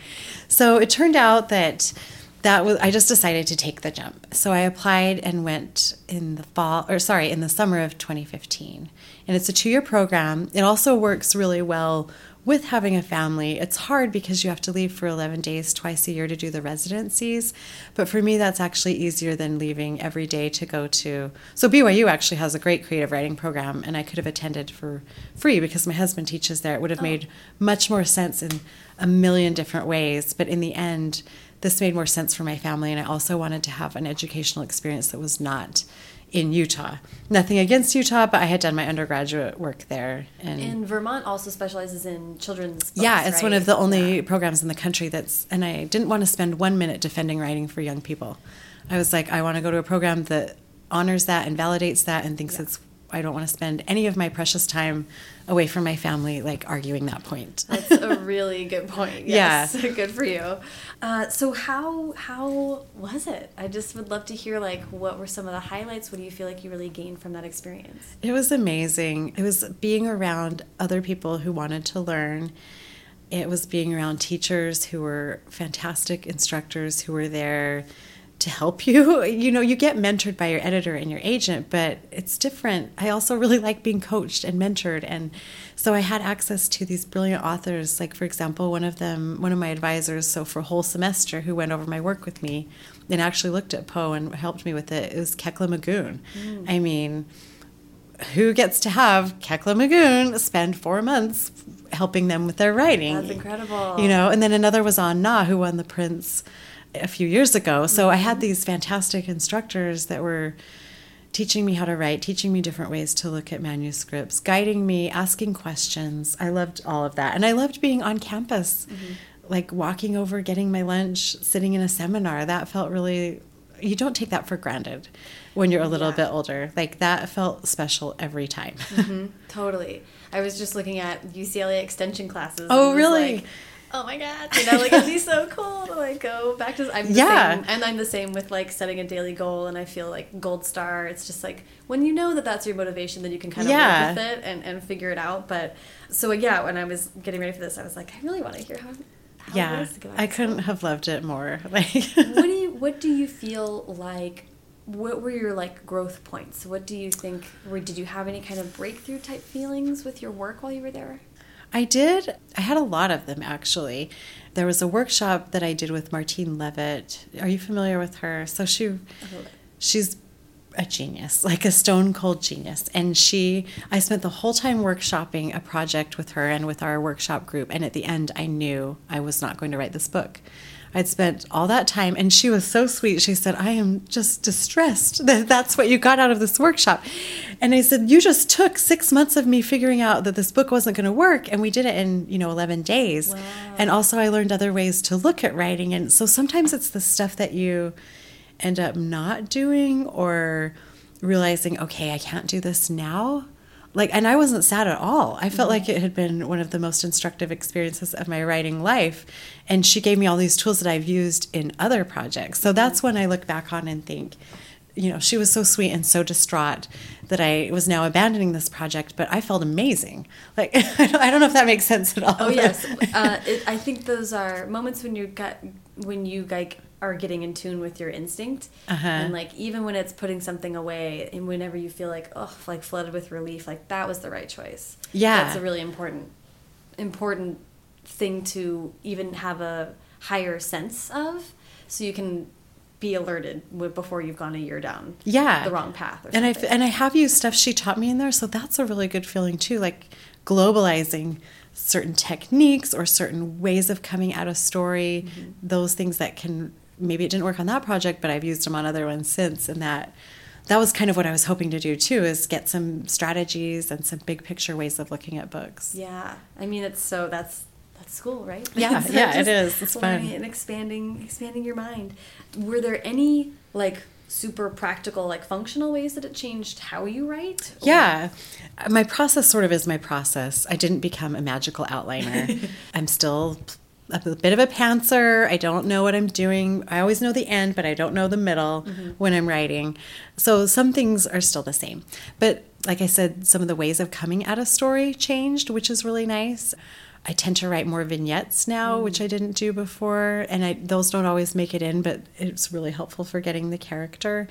so it turned out that that was i just decided to take the jump. So i applied and went in the fall or sorry in the summer of 2015 and it's a two-year program. It also works really well with having a family, it's hard because you have to leave for 11 days twice a year to do the residencies. But for me, that's actually easier than leaving every day to go to. So, BYU actually has a great creative writing program, and I could have attended for free because my husband teaches there. It would have oh. made much more sense in a million different ways. But in the end, this made more sense for my family, and I also wanted to have an educational experience that was not in Utah. Nothing against Utah, but I had done my undergraduate work there. And, and Vermont also specializes in children's. Books, yeah, it's right? one of the only yeah. programs in the country that's. And I didn't want to spend one minute defending writing for young people. I was like, I want to go to a program that honors that and validates that and thinks yeah. it's I don't want to spend any of my precious time away from my family, like arguing that point. That's a really good point. Yes. Yeah, good for you. Uh, so how how was it? I just would love to hear like what were some of the highlights. What do you feel like you really gained from that experience? It was amazing. It was being around other people who wanted to learn. it was being around teachers who were fantastic instructors who were there to help you. You know, you get mentored by your editor and your agent, but it's different. I also really like being coached and mentored. And so I had access to these brilliant authors. Like, for example, one of them, one of my advisors, so for a whole semester, who went over my work with me and actually looked at Poe and helped me with it, is Kekla Magoon. Mm. I mean, who gets to have Kekla Magoon spend four months helping them with their writing? That's incredible. You know, and then another was An Na, who won the Printz a few years ago. So I had these fantastic instructors that were teaching me how to write, teaching me different ways to look at manuscripts, guiding me, asking questions. I loved all of that. And I loved being on campus, mm-hmm. like walking over, getting my lunch, sitting in a seminar. That felt really, you don't take that for granted when you're a little yeah. bit older. Like that felt special every time. Mm-hmm. Totally. I was just looking at UCLA extension classes. Oh, really? Like, oh my god, you know, like it'd be so cool to like go back to. I'm yeah, same, and I'm the same with like setting a daily goal, and I feel like gold star. It's just like when you know that that's your motivation, then you can kind of yeah. work with it and and figure it out. But so yeah, when I was getting ready for this, I was like, I really want to hear how. how yeah, I couldn't have loved it more. Like, what do you what do you feel like? What were your like growth points? What do you think? Or did you have any kind of breakthrough type feelings with your work while you were there? I did. I had a lot of them actually. There was a workshop that I did with Martine Leavitt. Are you familiar with her? So she, she's a genius, like a stone cold genius. And she, I spent the whole time workshopping a project with her and with our workshop group. And at the end, I knew I was not going to write this book. I'd spent all that time, and she was so sweet. She said, I am just distressed that that's what you got out of this workshop. And I said, You just took six months of me figuring out that this book wasn't going to work, and we did it in, you know, 11 days. Wow. And also, I learned other ways to look at writing. And so sometimes it's the stuff that you end up not doing or realizing, okay, I can't do this now like and i wasn't sad at all i felt mm-hmm. like it had been one of the most instructive experiences of my writing life and she gave me all these tools that i've used in other projects. So that's when i look back on and think you know she was so sweet and so distraught that i was now abandoning this project but i felt amazing. Like i don't know if that makes sense at all. Oh yes. Uh, it, i think those are moments when you got when you like are getting in tune with your instinct. Uh-huh. and like even when it's putting something away and whenever you feel like oh like flooded with relief like that was the right choice. Yeah. That's a really important important thing to even have a higher sense of so you can be alerted before you've gone a year down yeah the wrong path and i and i have used stuff she taught me in there so that's a really good feeling too like globalizing certain techniques or certain ways of coming at a story mm -hmm. those things that can maybe it didn't work on that project, but I've used them on other ones since. And that that was kind of what I was hoping to do too, is get some strategies and some big picture ways of looking at books. Yeah, I mean, it's so that's that's school, right? Yeah, so yeah, it is. It's fun and expanding expanding your mind. Were there any like super practical like functional ways that it changed how you write or? yeah my process sort of is my process i didn't become a magical outliner i'm still a bit of a pantser. I don't know what I'm doing. I always know the end, but I don't know the middle mm-hmm. when I'm writing. So some things are still the same. But like I said, some of the ways of coming at a story changed, which is really nice. I tend to write more vignettes now, mm. which I didn't do before, and I, those don't always make it in, but it's really helpful for getting the character.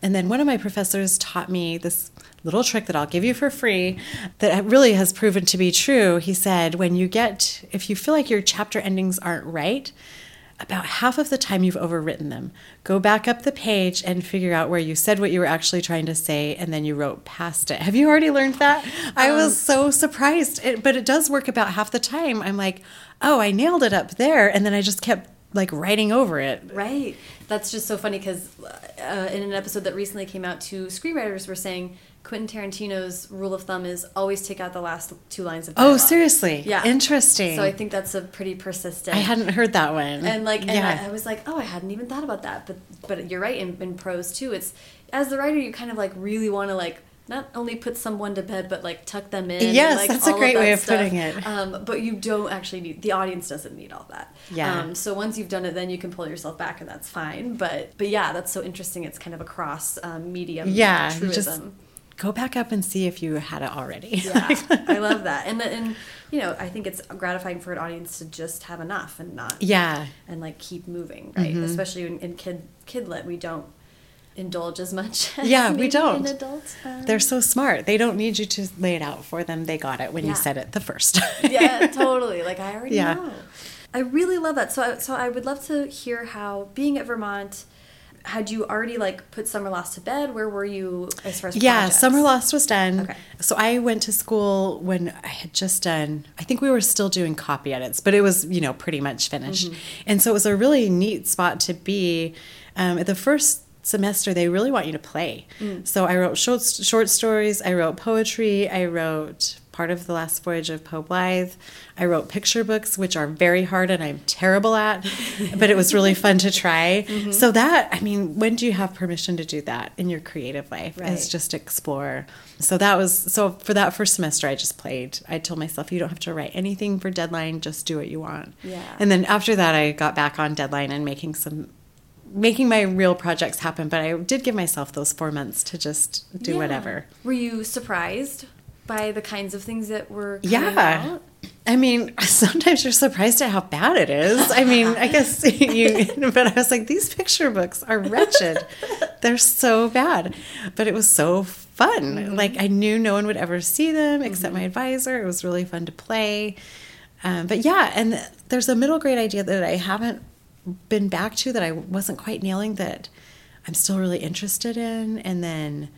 And then one of my professors taught me this little trick that I'll give you for free that really has proven to be true. He said, when you get, if you feel like your chapter endings aren't right, about half of the time you've overwritten them. Go back up the page and figure out where you said what you were actually trying to say and then you wrote past it. Have you already learned that? I was um, so surprised. It, but it does work about half the time. I'm like, oh, I nailed it up there. And then I just kept like writing over it. Right. That's just so funny because uh, in an episode that recently came out, two screenwriters were saying Quentin Tarantino's rule of thumb is always take out the last two lines of oh, dialogue. Oh, seriously? Yeah. Interesting. So I think that's a pretty persistent. I hadn't heard that one. And like, and yeah. I, I, was like, oh, I hadn't even thought about that. But but you're right. In, in prose too, it's as the writer, you kind of like really want to like not only put someone to bed, but like tuck them in. Yes, and, like, that's a great of way of stuff. putting it. Um, but you don't actually need the audience doesn't need all that. Yeah. Um, so once you've done it, then you can pull yourself back, and that's fine. But but yeah, that's so interesting. It's kind of a cross um, medium. Yeah. Truism. Just go back up and see if you had it already. Yeah, I love that, and and you know, I think it's gratifying for an audience to just have enough and not yeah, and like keep moving, right? Mm-hmm. Especially in, in kid kidlit, we don't indulge as much. As Yeah, we don't. In adult, um, they're so smart. They don't need you to lay it out for them. They got it when Yeah. you said it the first time. yeah, totally. Like I already Yeah. know. I really love that. So, I, so I would love to hear how being at Vermont. Had you already like put Summerlost to bed? Where were you as far as Yeah, projects? Summer Lost was done. Okay. So I went to school when I had just done, I think we were still doing copy edits, but it was, you know, pretty much finished. Mm-hmm. And so it was a really neat spot to be. Um, at the first semester, they really want you to play. Mm. So I wrote short, short stories, I wrote poetry, I wrote part of the last voyage of Poe Blythe. I wrote picture books, which are very hard and I'm terrible at, but it was really fun to try. Mm-hmm. So that, I mean, when do you have permission to do that in your creative life? Right. Is just explore. So that was so for that first semester, I just played. I told myself, you don't have to write anything for deadline, just do what you want. Yeah. And then after that, I got back on deadline and making some. Making my real projects happen, but I did give myself those four months to just do Yeah. whatever. Were you surprised by the kinds of things that were Yeah. out? I mean, sometimes you're surprised at how bad it is. I mean, I guess you, but I was like, these picture books are wretched. They're so bad. But it was so fun. Like, I knew no one would ever see them except my advisor. It was really fun to play. Um, but yeah, and there's a middle grade idea that I haven't been back to that I wasn't quite nailing that I'm still really interested in. And then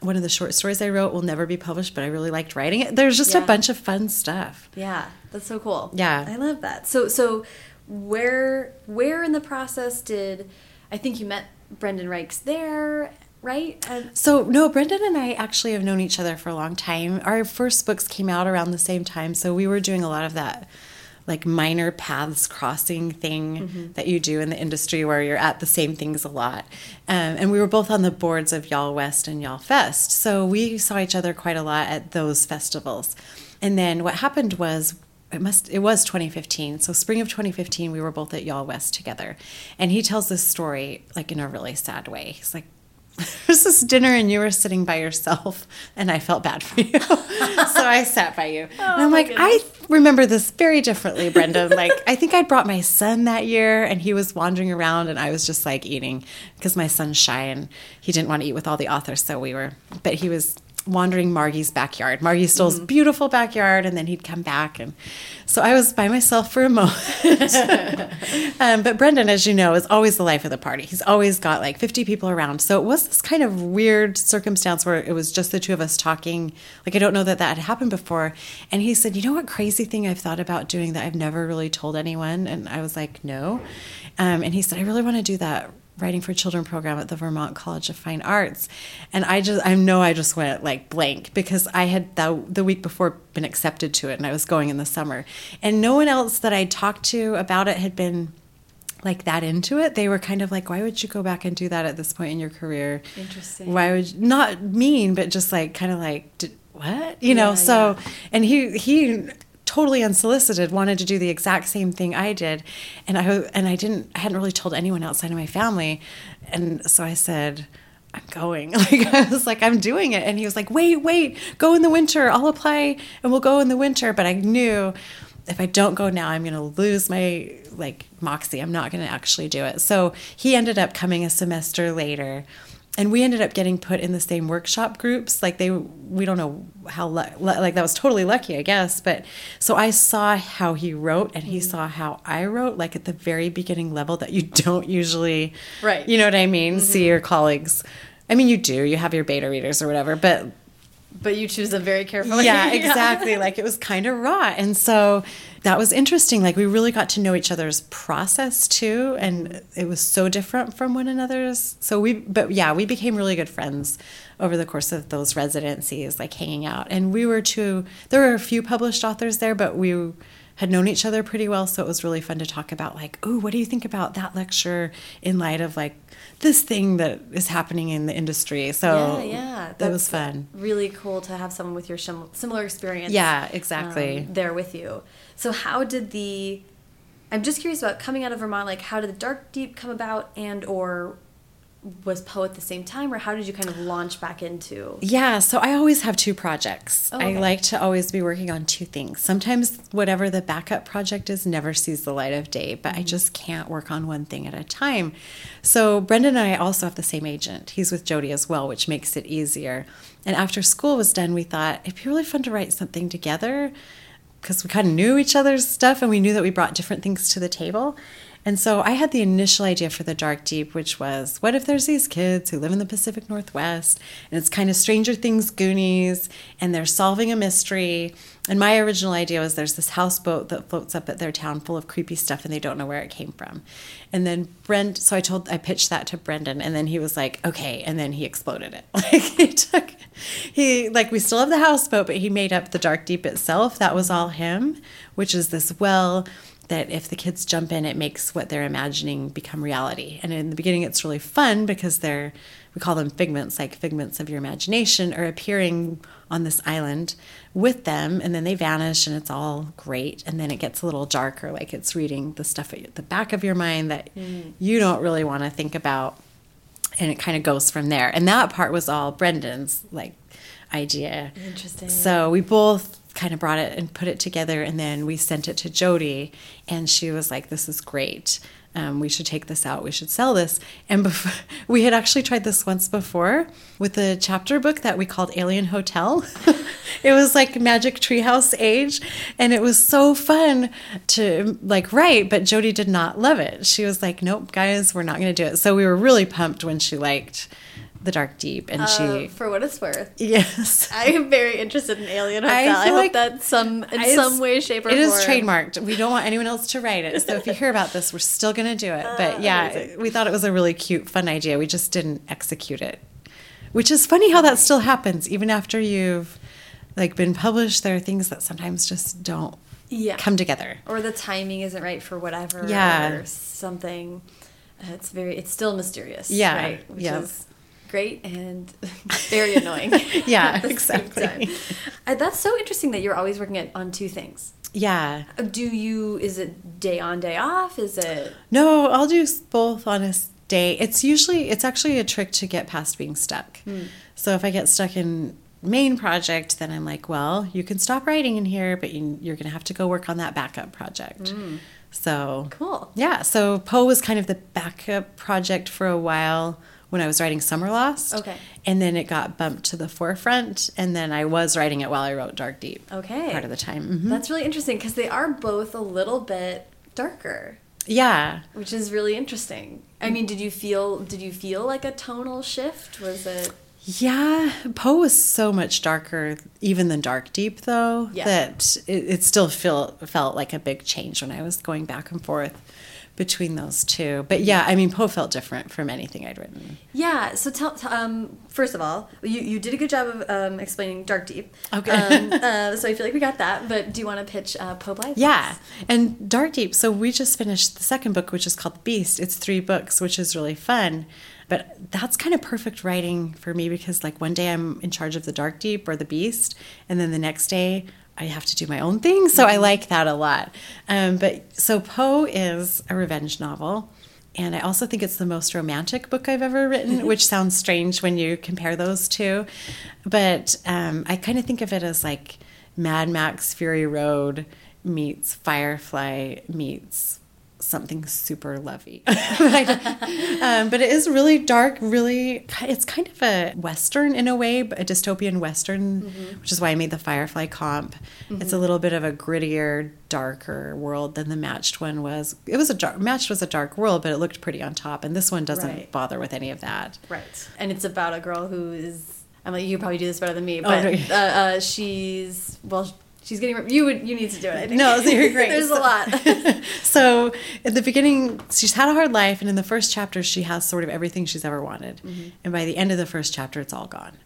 one of the short stories I wrote will never be published, but I really liked writing it. There's just Yeah. a bunch of fun stuff. Yeah, that's so cool. Yeah. I love that. So so where where in the process did I think you met Brendan Reichs there, right? So, no, Brendan and I actually have known each other for a long time. Our first books came out around the same time, so we were doing a lot of that like minor paths crossing thing that you do in the industry where you're at the same things a lot. Um, and we were both on the boards of YALLWEST and YALLFEST. So we saw each other quite a lot at those festivals. And then what happened was it must it was 2015 so spring of 2015 we were both at YALLWEST together and he tells this story like in a really sad way he's like there's this dinner and you were sitting by yourself and i felt bad for you. So i sat by you. And oh i'm like i remember this very differently brendan like i think i brought my son that year and he was wandering around and i was just like eating because my son's shy and he didn't want to eat with all the authors so we were but he was wandering Margie's backyard. Margie Stohl's beautiful backyard, and then he'd come back, and so I was by myself for a moment. um, but Brendan, as you know, is always the life of the party. He's always got like fifty people around, so it was this kind of weird circumstance where it was just the two of us talking. Like I don't know that that had happened before, and he said, "You know what crazy thing I've thought about doing that I've never really told anyone?" And I was like, "No," um, and he said, "I really want to do that." Writing for children program at the Vermont College of Fine Arts. And I just, I know I just went like blank because I had the, the week before been accepted to it and I was going in the summer. And no one else that I talked to about it had been like that into it. They were kind of like, why would you go back and do that at this point in your career? Interesting. Why would, you, not mean, but just like kind of like, "Did- what? You know, Yeah, so, yeah. and he, he, totally unsolicited wanted to do the exact same thing I did. And I and I didn't I hadn't really told anyone outside of my family. And so I said I'm going. Like I was like I'm doing it. And he was like wait wait go in the winter. I'll apply and we'll go in the winter. But I knew if I don't go now I'm going to lose my like moxie. I'm not going to actually do it. So he ended up coming a semester later and we ended up getting put in the same workshop groups like they we don't know how like that was totally lucky i guess but so i saw how he wrote and Mm-hmm. he saw how i wrote like at the very beginning level that you don't usually Right. you know what i mean Mm-hmm. see your colleagues i mean you do you have your beta readers or whatever but But you choose them very carefully. yeah, exactly. like it was kind of raw. And so that was interesting. Like we really got to know each other's process too. And it was so different from one another's. So we, but yeah, we became really good friends over the course of those residencies, like hanging out. And we were two, there were a few published authors there, but we, had known each other pretty well, so it was really fun to talk about like, oh, what do you think about that lecture in light of like this thing that is happening in the industry? So yeah, yeah. that was fun. Really cool to have someone with your similar experience. Yeah, exactly. um, there with you. So how did the? I'm just curious about coming out of Vermont. Like, how did the Darkdeep come about, and or was Poe at the same time, or how did you kind of launch back into? Yeah, so I always have two projects. Oh, okay. I like to always be working on two things. Sometimes whatever the backup project is never sees the light of day, but I mm-hmm. just can't work on one thing at a time. So Brendan and I also have the same agent. He's with Jodi as well, which makes it easier. And after school was done, we thought it'd be really fun to write something together because we kind of knew each other's stuff and we knew that we brought different things to the table. And so I had the initial idea for the Darkdeep, which was what if there's these kids who live in the Pacific Northwest and it's kind of Stranger Things Goonies and they're solving a mystery. And my original idea was there's this houseboat that floats up at their town full of creepy stuff and they don't know where it came from. And then Brent, so I told, I pitched that to Brendan and then he was like, okay. And then he exploded it. Like he took, he, like we still have the houseboat, but he made up the Darkdeep itself. That was all him, which is this well that if the kids jump in, it makes what they're imagining become reality. And in the beginning, it's really fun because they're, we call them figments, like figments of your imagination, are appearing on this island with them, and then they vanish, and it's all great. And then it gets a little darker, like it's reading the stuff at the back of your mind that mm. you don't really want to think about. And it kind of goes from there. And that part was all Brendan's, like, idea. Interesting. So we both kind of brought it and put it together and then we sent it to Jodi and she was like this is great. Um, we should take this out. We should sell this. And before, we had actually tried this once before with a chapter book that we called Alien Hotel. It was like Magic Treehouse age and it was so fun to like write but Jodi did not love it. She was like nope guys we're not going to do it. So we were really pumped when she liked the Darkdeep and uh, she for what it's worth. Yes. I am very interested in alien hotel. I, I hope like that some in some way shape or it form. is trademarked. We don't want anyone else to write it. So if you hear about this we're still going to do it. But uh, yeah amazing. we thought it was a really cute fun idea. We just didn't execute it. Which is funny how that still happens even after you've like been published there are things that sometimes just don't yeah. come together. Or the timing isn't right for whatever yeah. or something. It's very it's still mysterious yeah. right? Which yeah. is great and very annoying. yeah, exactly. Uh, that's so interesting that you're always working at, on two things. Yeah. Uh, do you, is it day on, day off? Is it? No, I'll do both on a day. It's usually, it's actually a trick to get past being stuck. Hmm. So if I get stuck in main project, then I'm like, well, you can stop writing in here, but you, are going to have to go work on that backup project. Mm. So cool. Yeah. So Poe was kind of the backup project for a while when I was writing Summerlost. Okay. And then it got bumped to the forefront, and then I was writing it while I wrote Darkdeep. Okay. Part of the time. Mm -hmm. That's really interesting because they are both a little bit darker. Yeah. Which is really interesting. I mean, did you feel did you feel like a tonal shift? Was it yeah, Poe was so much darker, even than Darkdeep, though, yeah. that it, it still feel, felt like a big change when I was going back and forth between those two. But yeah, I mean, Poe felt different from anything I'd written. Yeah. So tell, um, first of all, you, you did a good job of um, explaining Darkdeep. Okay. Um, uh, so I feel like we got that. But do you want to pitch uh, Poe Blythe? Yeah. And Darkdeep. So we just finished the second book, which is called The Beast. It's three books, which is really fun. But that's kind of perfect writing for me because, like, one day I'm in charge of the Darkdeep or the Beast, and then the next day I have to do my own thing. So I mm-hmm. like that a lot. Um, but so Poe is a revenge novel. And I also think it's the most romantic book I've ever written, which sounds strange when you compare those two. But um, I kind of think of it as like Mad Max Fury Road meets Firefly meets something super lovey. um, but it is really dark, really, it's kind of a Western in a way, but a dystopian Western, mm-hmm. which is why I made the Firefly comp. Mm-hmm. It's a little bit of a grittier, darker world than the Matched one was. It was a dark, Matched was a dark world, but it looked pretty on top. And this one doesn't right. bother with any of that. Right. And it's about a girl who is, I'm like, you probably do this better than me, oh, but oh, no. uh, uh, she's, well, She's getting you would you need to do it. I think. No, you're great. There's so, a lot. so at the beginning, she's had a hard life, and in the first chapter, she has sort of everything she's ever wanted, mm -hmm. and by the end of the first chapter, it's all gone.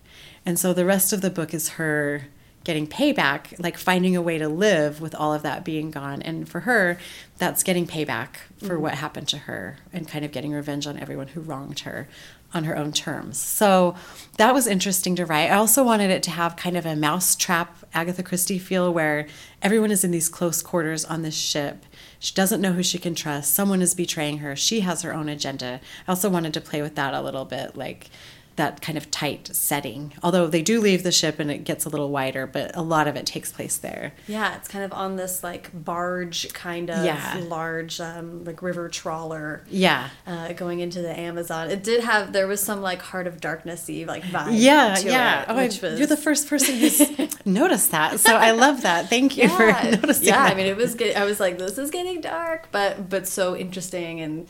And so the rest of the book is her getting payback, like finding a way to live with all of that being gone. And for her, that's getting payback for what happened to her and kind of getting revenge on everyone who wronged her on her own terms. So that was interesting to write. I also wanted it to have kind of a mousetrap Agatha Christie feel where everyone is in these close quarters on this ship. She doesn't know who she can trust. Someone is betraying her. She has her own agenda. I also wanted to play with that a little bit, like that kind of tight setting. Although they do leave the ship and it gets a little wider, but a lot of it takes place there. Yeah, it's kind of on this like barge kind of Yeah. large um, like river trawler. Yeah. Uh, going into the Amazon, it did have there was some like Heart of Darknessy like vibe. Yeah, to yeah. It, oh, I- was you're the first person who's noticed that. So I love that. Thank you for yeah, noticing yeah. that. I mean, it was. Get, I was like, this is getting dark, but but so interesting, and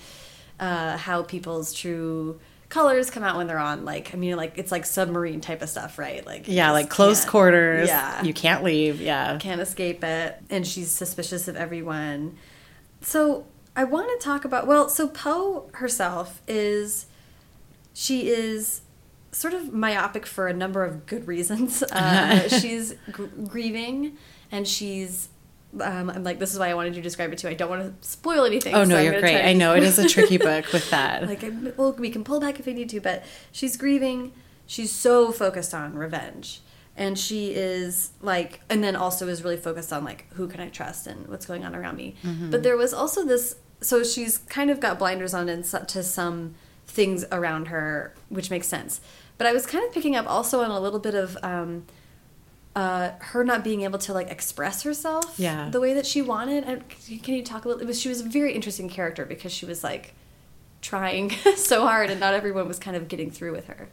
uh, how people's true colors come out when they're on. Like, I mean, like it's like submarine type of stuff, right? Like, yeah, like close quarters. Yeah, You can't leave. Yeah. can't escape it, and she's suspicious of everyone. So I want to talk about. Well, so Poe herself is, she is sort of myopic for a number of good reasons. Uh, she's gr- grieving, and she's. Um, I'm like, this is why I wanted you to describe it too. I don't want to spoil anything. Oh no, I'm you're great. to I know it is a tricky book with that. like, I, well, we can pull back if we need to, but she's grieving. She's so focused on revenge. And she is like, and then also is really focused on like, who can I trust and what's going on around me. But there was also this, so she's kind of got blinders on and so- to some things around her, which makes sense. But I was kind of picking up also on a little bit of um, uh, her not being able to like express herself Yeah. the way that she wanted. I, can you talk a little? It was she was a very interesting character because she was like trying so hard, and not everyone was kind of getting through with her.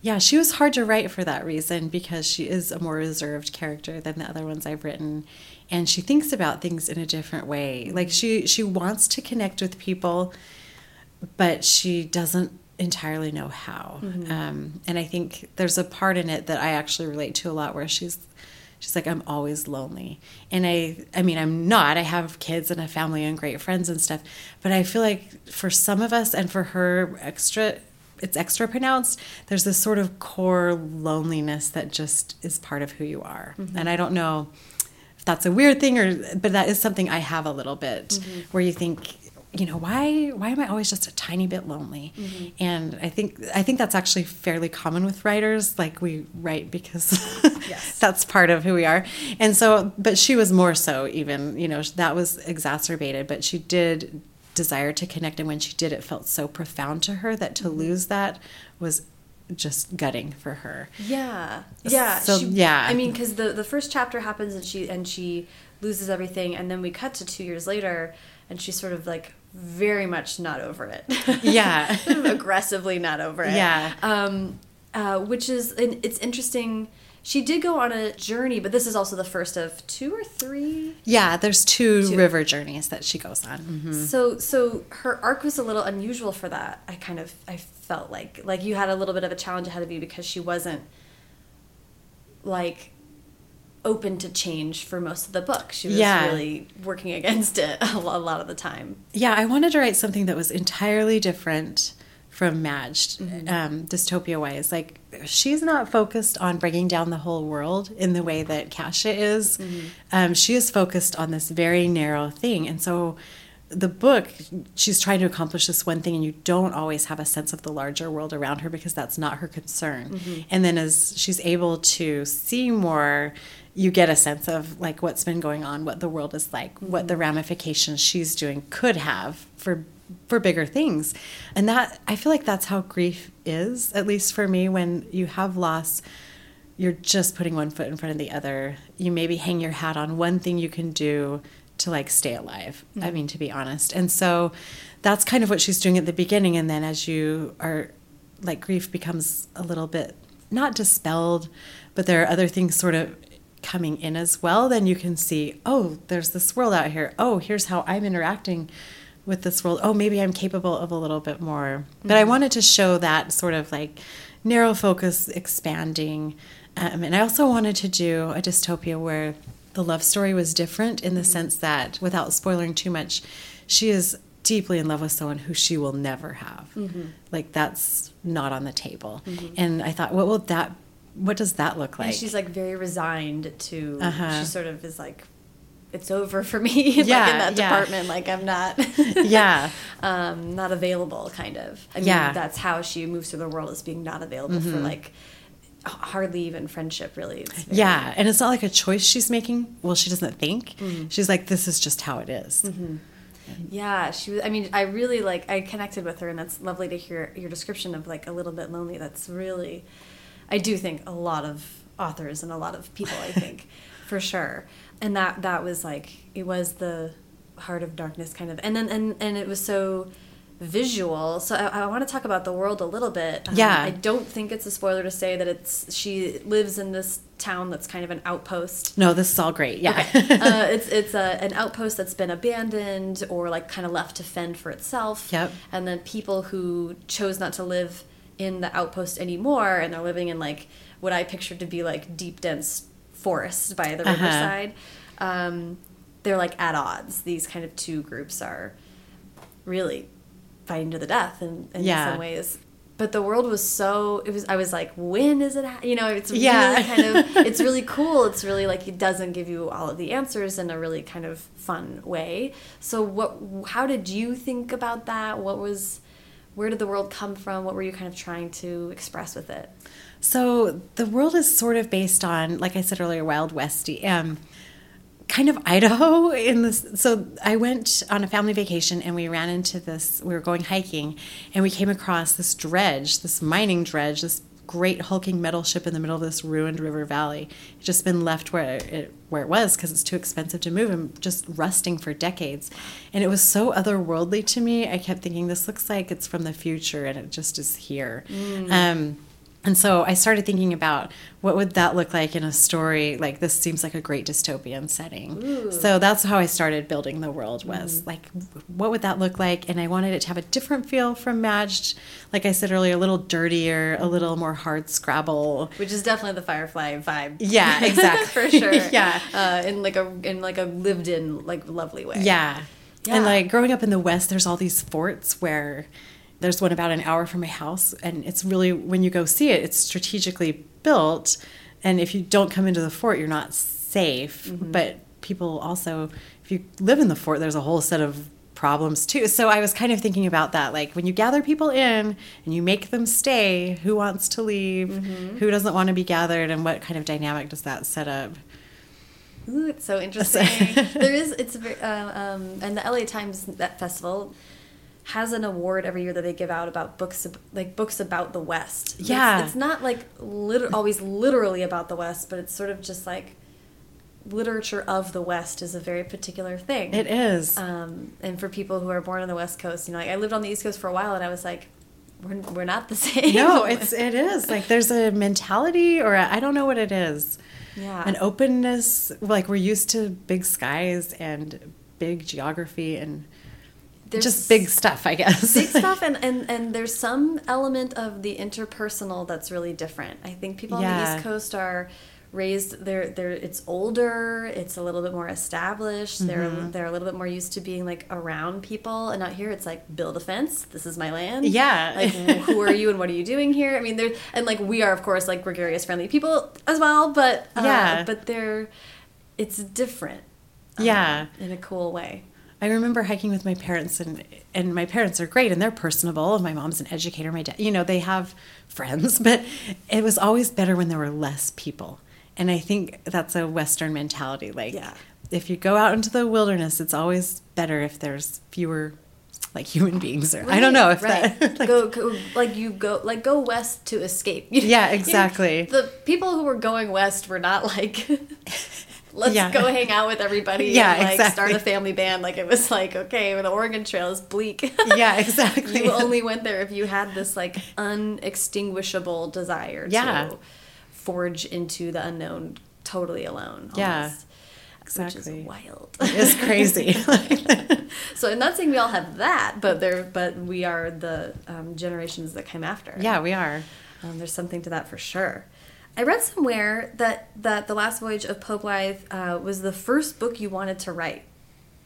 Yeah, she was hard to write for that reason because she is a more reserved character than the other ones I've written and she thinks about things in a different way. Like she she wants to connect with people but she doesn't entirely know how. Mm-hmm. Um, and I think there's a part in it that I actually relate to a lot where she's she's like I'm always lonely. And I I mean I'm not. I have kids and a family and great friends and stuff, but I feel like for some of us and for her extra it's extra pronounced. There's this sort of core loneliness that just is part of who you are. Mm-hmm. And I don't know if that's a weird thing or but that is something I have a little bit mm-hmm. where you think you know why why am I always just a tiny bit lonely? Mm-hmm. And I think I think that's actually fairly common with writers like we write because Yes. that's part of who we are. And so but she was more so even you know that was exacerbated but she did desire to connect and when she did it felt so profound to her that to mm-hmm. lose that was just gutting for her. Yeah, yeah, So, she- yeah. I mean, because the the first chapter happens and she and she loses everything, and then we cut to two years later, and she's sort of like very much not over it. Yeah. Aggressively not over it. Yeah. um, uh, which is it's interesting. She did go on a journey, but this is also the first of two or three. yeah there's two, Two. river journeys that she goes on Mhm. So so her arc was a little unusual for that. I kind of I felt like like you had a little bit of a challenge ahead of you because she wasn't like open to change for most of the book. She was Yeah. really working against it a lot of the time. Yeah, I wanted to write something that was entirely different from Matched, Mm-hmm. um, dystopia wise. Like, she's not focused on bringing down the whole world in the way that Cassia is. Mm-hmm. Um, she is focused on this very narrow thing. And so the book, she's trying to accomplish this one thing, and you don't always have a sense of the larger world around her because that's not her concern. Mm-hmm. And then as she's able to see more, you get a sense of like what's been going on, what the world is like, what the mm-hmm. ramifications she's doing could have for for bigger things. And that I feel like that's how grief is, at least for me when you have loss you're just putting one foot in front of the other. You maybe hang your hat on one thing you can do to like stay alive. I mm-hmm. mean, to be honest. And so that's kind of what she's doing at the beginning. And then as you are like grief becomes a little bit not dispelled, but there are other things sort of coming in as well, then you can see, oh, there's this world out here. Oh, here's how I'm interacting with this world. Oh, maybe I'm capable of a little bit more. But I mm-hmm. wanted to show that sort of like narrow focus expanding. Um, and I also wanted to do a dystopia where the love story was different in the mm-hmm. sense that, without spoiling too much, she is deeply in love with someone who she will never have. Mm-hmm. Like, that's not on the table. And I thought, what will that what does that look like? And she's like very resigned to. Uh-huh. She sort of is like, it's over for me. like in that yeah. department, like I'm not. Yeah. um, not available, kind of. I mean, Yeah. Mm-hmm. that's how she moves through the world as being not available for like hardly even friendship, really. Yeah, and it's not like a choice she's making. Well, she doesn't think. Mm-hmm. She's like, this is just how it is. Yeah, she was. I mean, I really like. I connected with her, and that's lovely to hear your description of like a little bit lonely. That's really, I do think a lot of authors and a lot of people. I think, for sure. And that that was like it was the heart of darkness kind of, and then and and it was so visual. So I, I want to talk about the world a little bit. Um, Yeah. I don't think it's a spoiler to say that it's she lives in this town that's kind of an outpost No, this is all great. Yeah. uh, it's it's a, an outpost that's been abandoned or like kind of left to fend for itself. Yep. And then people who chose not to live in the outpost anymore and they're living in like what I pictured to be like deep dense forest by the Uh-huh. riverside. Um, they're like at odds. These kind of two groups are really fighting to the death in, in Yeah. some ways. But the world was so it was I was like, when is it? You know, it's Yeah. really kind of it's really cool. It's really like it doesn't give you all of the answers in a really kind of fun way. So what? How did you think about that? What was? Where did the world come from? What were you kind of trying to express with it? So the world is sort of based on, like I said earlier, Wild Westy, um, kind of Idaho. In this, so I went on a family vacation and we ran into this. We were going hiking, and we came across this dredge, this mining dredge, this great hulking metal ship in the middle of this ruined river valley. It's just been left where it where it was because it's too expensive to move and just rusting for decades. And it was so otherworldly to me. I kept thinking this looks like it's from the future, and it just is here. Um, and so I started thinking about what would that look like in a story like this seems like a great dystopian setting. So that's how I started building the world was like what would that look like and I wanted it to have a different feel from Matched. Like I said earlier, a little dirtier, a little more hard scrabble. Which is definitely the Firefly vibe. Yeah, exactly. for sure. Yeah. uh, in like a in like a lived in like lovely way. Yeah. Yeah. And like growing up in the West, there's all these forts where there's one about an hour from my house. And it's really, when you go see it, it's strategically built. And if you don't come into the fort, you're not safe. But people also, if you live in the fort, there's a whole set of problems too. So I was kind of thinking about that. Like when you gather people in and you make them stay, who wants to leave? Who doesn't want to be gathered? And what kind of dynamic does that set up? Ooh, it's so interesting. there is, it's very, uh, um, and the LA Times that festival has an award every year that they give out about books, like books about the West. Yeah. it's, not like liter- always literally about the West, but it's sort of just like literature of the West is a very particular thing. It is. Um, and for people who are born on the West Coast, you know, like I lived on the East Coast for a while, and I was like, we're, we're not the same. no, it's it is like there's a mentality, or I I don't know what it is. Yeah. An openness, like we're used to big skies and big geography and just big stuff, I guess. big stuff and, and and there's some element of the interpersonal that's really different i think people on the east coast are raised they're they're it's older it's a little bit more established they're Mm-hmm. they're a little bit more used to being like around people and not here it's like build a fence this is my land Yeah. like who are you and what are you doing here i mean there and like we are of course like gregarious friendly people as well but uh, Yeah. but they're it's different um, Yeah. in a cool way I remember hiking with my parents, and and my parents are great, and they're personable. And My mom's an educator. My dad, you know, they have friends, but it was always better when there were less people. And I think that's a Western mentality. Like, Yeah. if you go out into the wilderness, it's always better if there's fewer, like human beings there. I don't know if right. that. like- go, go like you go like go west to escape. Yeah, You- exactly. the people who were going west were not like let's Yeah. go hang out with everybody Yeah, and like exactly. start a family band. Like it was like, okay, the Oregon Trail is bleak. yeah, exactly. you only went there if you had this like unextinguishable desire Yeah. to forge into the unknown totally alone. Yeah, exactly. Which is wild. it's crazy. So I'm not saying we all have that, but there, but we are the um, generations that came after. yeah, we are. um, there's something to that for sure. I read somewhere that that the last voyage of Poe Blythe uh, was the first book you wanted to write,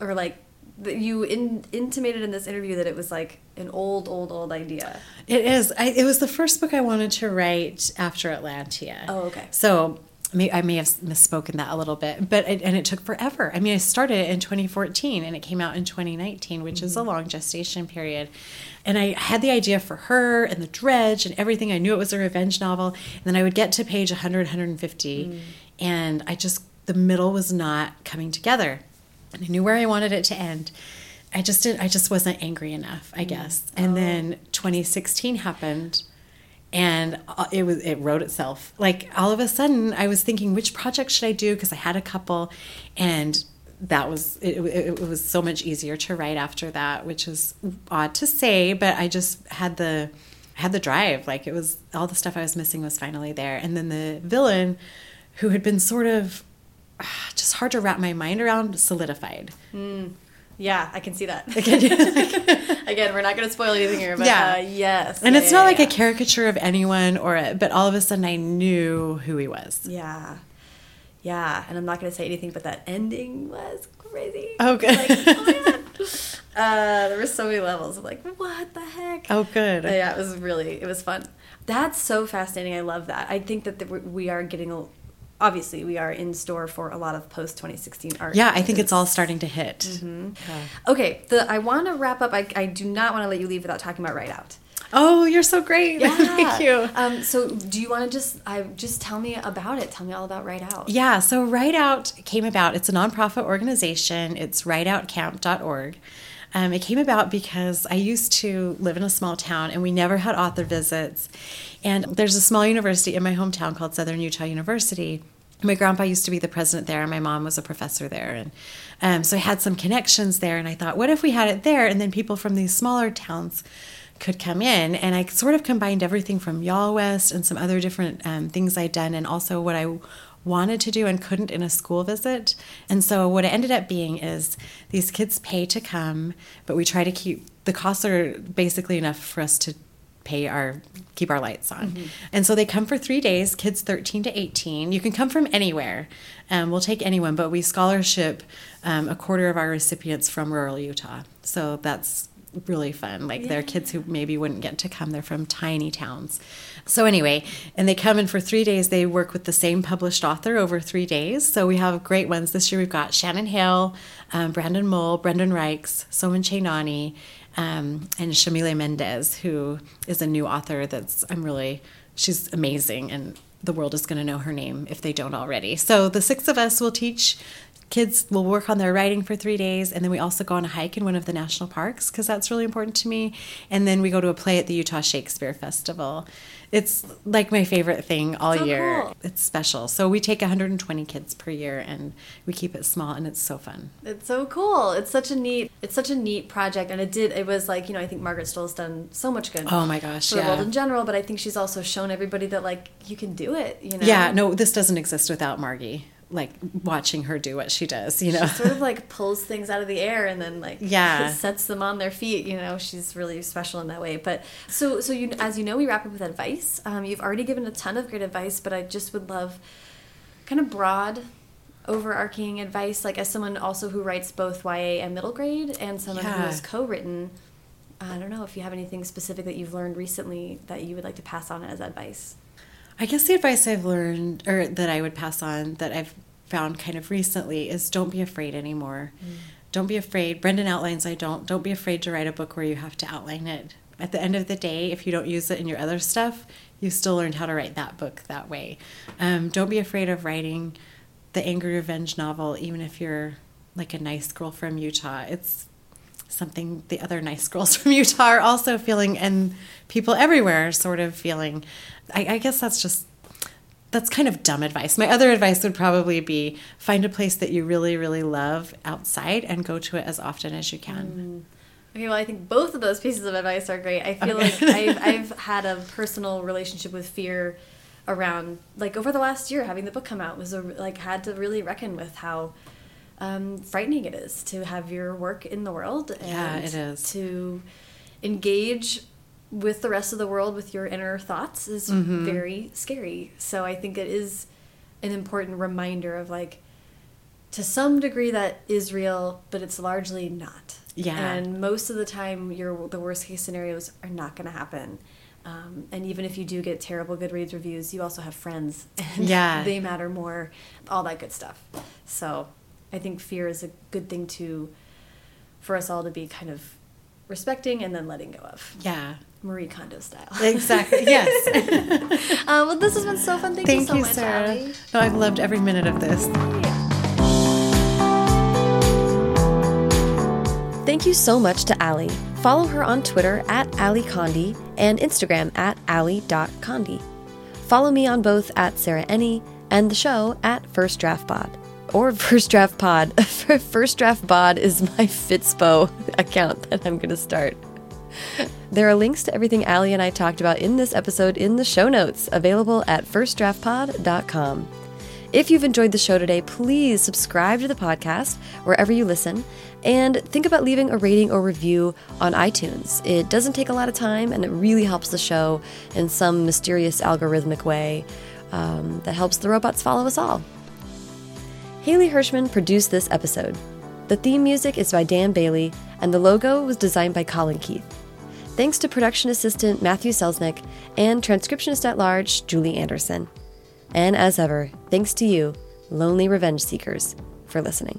or like that you in, intimated in this interview that it was like an old, old, old idea. It is. I, it was the first book I wanted to write after Atlantia. Oh, okay. So may, I may have misspoken that a little bit, but it, and it took forever. I mean, I started it in 2014 and it came out in 2019, which mm-hmm. is a mm-hmm. long gestation period. And I had the idea for her and the dredge and everything. I knew it was a revenge novel. And then I would get to page 100, 150, mm. and I just the middle was not coming together. And I knew where I wanted it to end. I just didn't, I just wasn't angry enough, I mm. guess. And oh. then 2016 happened and uh, it was it wrote itself. Like all of a sudden I was thinking which project should I do because I had a couple and that was it, it, was so much easier to write after that which is odd to say but i just had the had the drive like it was all the stuff i was missing was finally there and then the villain who had been sort of just hard to wrap my mind around solidified. Mm. Yeah, I can see that. Again, we're not going to spoil anything here, but yeah. Uh, yes. And yeah, it's yeah, not like a caricature of anyone or a, but all of a sudden I knew who he was. Yeah. Yeah, and I'm not going to say anything, but that ending was crazy. Oh, good. Like, oh uh, there were so many levels of like, what the heck? Oh, good. yeah, it was really, it was fun. That's so fascinating. I love that. I think that the, we are getting a, obviously we are in store for a lot of post 2016 art yeah i think it's all starting to hit. Mm -hmm. yeah. okay the, i want to wrap up I, I do not want to let you leave without talking about Write Out. Oh you're so great. Yeah. thank you. Um, so do you want to just i just tell me about it. Tell me all about Write Out. Yeah so Write Out came about. It's a nonprofit organization. It's writeoutcamp.org um, it came about because I used to live in a small town and we never had author visits. And there's a small university in my hometown called Southern Utah University. My grandpa used to be the president there, and my mom was a professor there. And um, so I had some connections there. And I thought, what if we had it there? And then people from these smaller towns could come in. And I sort of combined everything from YALLWEST and some other different um, things I'd done, and also what I wanted to do and couldn't in a school visit. And so what it ended up being is these kids pay to come, but we try to keep the costs are basically enough for us to pay our keep our lights on. Mm-hmm. And so they come for three days, kids 13 to 18. You can come from anywhere. Um, we'll take anyone, but we scholarship um, a quarter of our recipients from rural Utah. So that's really fun. Like yeah. they're kids who maybe wouldn't get to come. They're from tiny towns. So anyway, and they come in for three days. They work with the same published author over three days. So we have great ones. This year we've got Shannon Hale, um, Brandon Mull, Brendan Reichs, Soman Chainani, um, and Yamile Mendez, who is a new author that's I'm really she's amazing and the world is going to know her name if they don't already. So the six of us will teach kids will work on their writing for three days and then we also go on a hike in one of the national parks because that's really important to me. And then we go to a play at the utah shakespeare festival. It's like my favorite thing all so year. cool. it's special. So we take 120 kids per year and we keep it small and it's so fun. It's so cool. It's such a neat it's such a neat project and it did it was like you know i think Margaret Stohl's done so much good oh my gosh for yeah. the world in general but i think she's also shown everybody that like you can do it you know? Yeah no this doesn't exist without margie like watching her do what she does, you know. She sort of like pulls things out of the air and then like yeah sets them on their feet. You know, she's really special in that way. But so so you as you know, we wrap up with advice. Um, you've already given a ton of great advice, but I just would love kind of broad overarching advice like as someone also who writes both YA and middle grade and someone yeah. who has co-written I don't know if you have anything specific that you've learned recently that you would like to pass on as advice. I guess the advice I've learned, or that I would pass on, that I've found kind of recently, is don't be afraid anymore. Mm. Don't be afraid. Brendan outlines, I don't. Don't be afraid to write a book where you have to outline it. At the end of the day, if you don't use it in your other stuff, you still learned how to write that book that way. Um, don't be afraid of writing the angry revenge novel, even if you're like a nice girl from Utah. It's something the other nice girls from Utah are also feeling, and people everywhere are sort of feeling. I, I guess that's just that's kind of dumb advice. My other advice would probably be find a place that you really, really love outside and go to it as often as you can. Mm. Okay, well, I think both of those pieces of advice are great. I feel okay. like I've, I've had a personal relationship with fear around, like over the last year, having the book come out was a, like had to really reckon with how um, frightening it is to have your work in the world. And yeah, it is to engage with the rest of the world with your inner thoughts is mm -hmm. very scary. So I think it is an important reminder of like to some degree that is real, but it's largely not. Yeah. And most of the time, your the worst case scenarios are not going to happen. Um, and even if you do get terrible Goodreads reviews, you also have friends, and Yeah. they matter more. All that good stuff. So, I think fear is a good thing to, for us all to be kind of respecting and then letting go of. Yeah. Marie Kondo style. Exactly. Yes. Uh, well, this has been so fun. Thank, you so you, much, Sarah. Ally. No, I've loved every minute of this. Thank you so much to Ally. Follow her on Twitter at Ally Condie and Instagram at Ally.Condie. Follow me on both at Sarah Enni and the show at First Draft Pod. Or First Draft Pod. First Draft Pod is my Fitspo account that I'm going to start. There are links to everything Ally and I talked about in this episode in the show notes, available at firstdraftpod.com. If you've enjoyed the show today, please subscribe to the podcast wherever you listen and think about leaving a rating or review on iTunes. It doesn't take a lot of time and it really helps the show in some mysterious algorithmic way um, that helps the robots follow us all. Haley Hirschman produced this episode. The theme music is by Dan Bailey, and the logo was designed by Colin Keith. Thanks to production assistant Matthew Selznick and transcriptionist at large Julie Anderson. And as ever, thanks to you, lonely revenge seekers, for listening.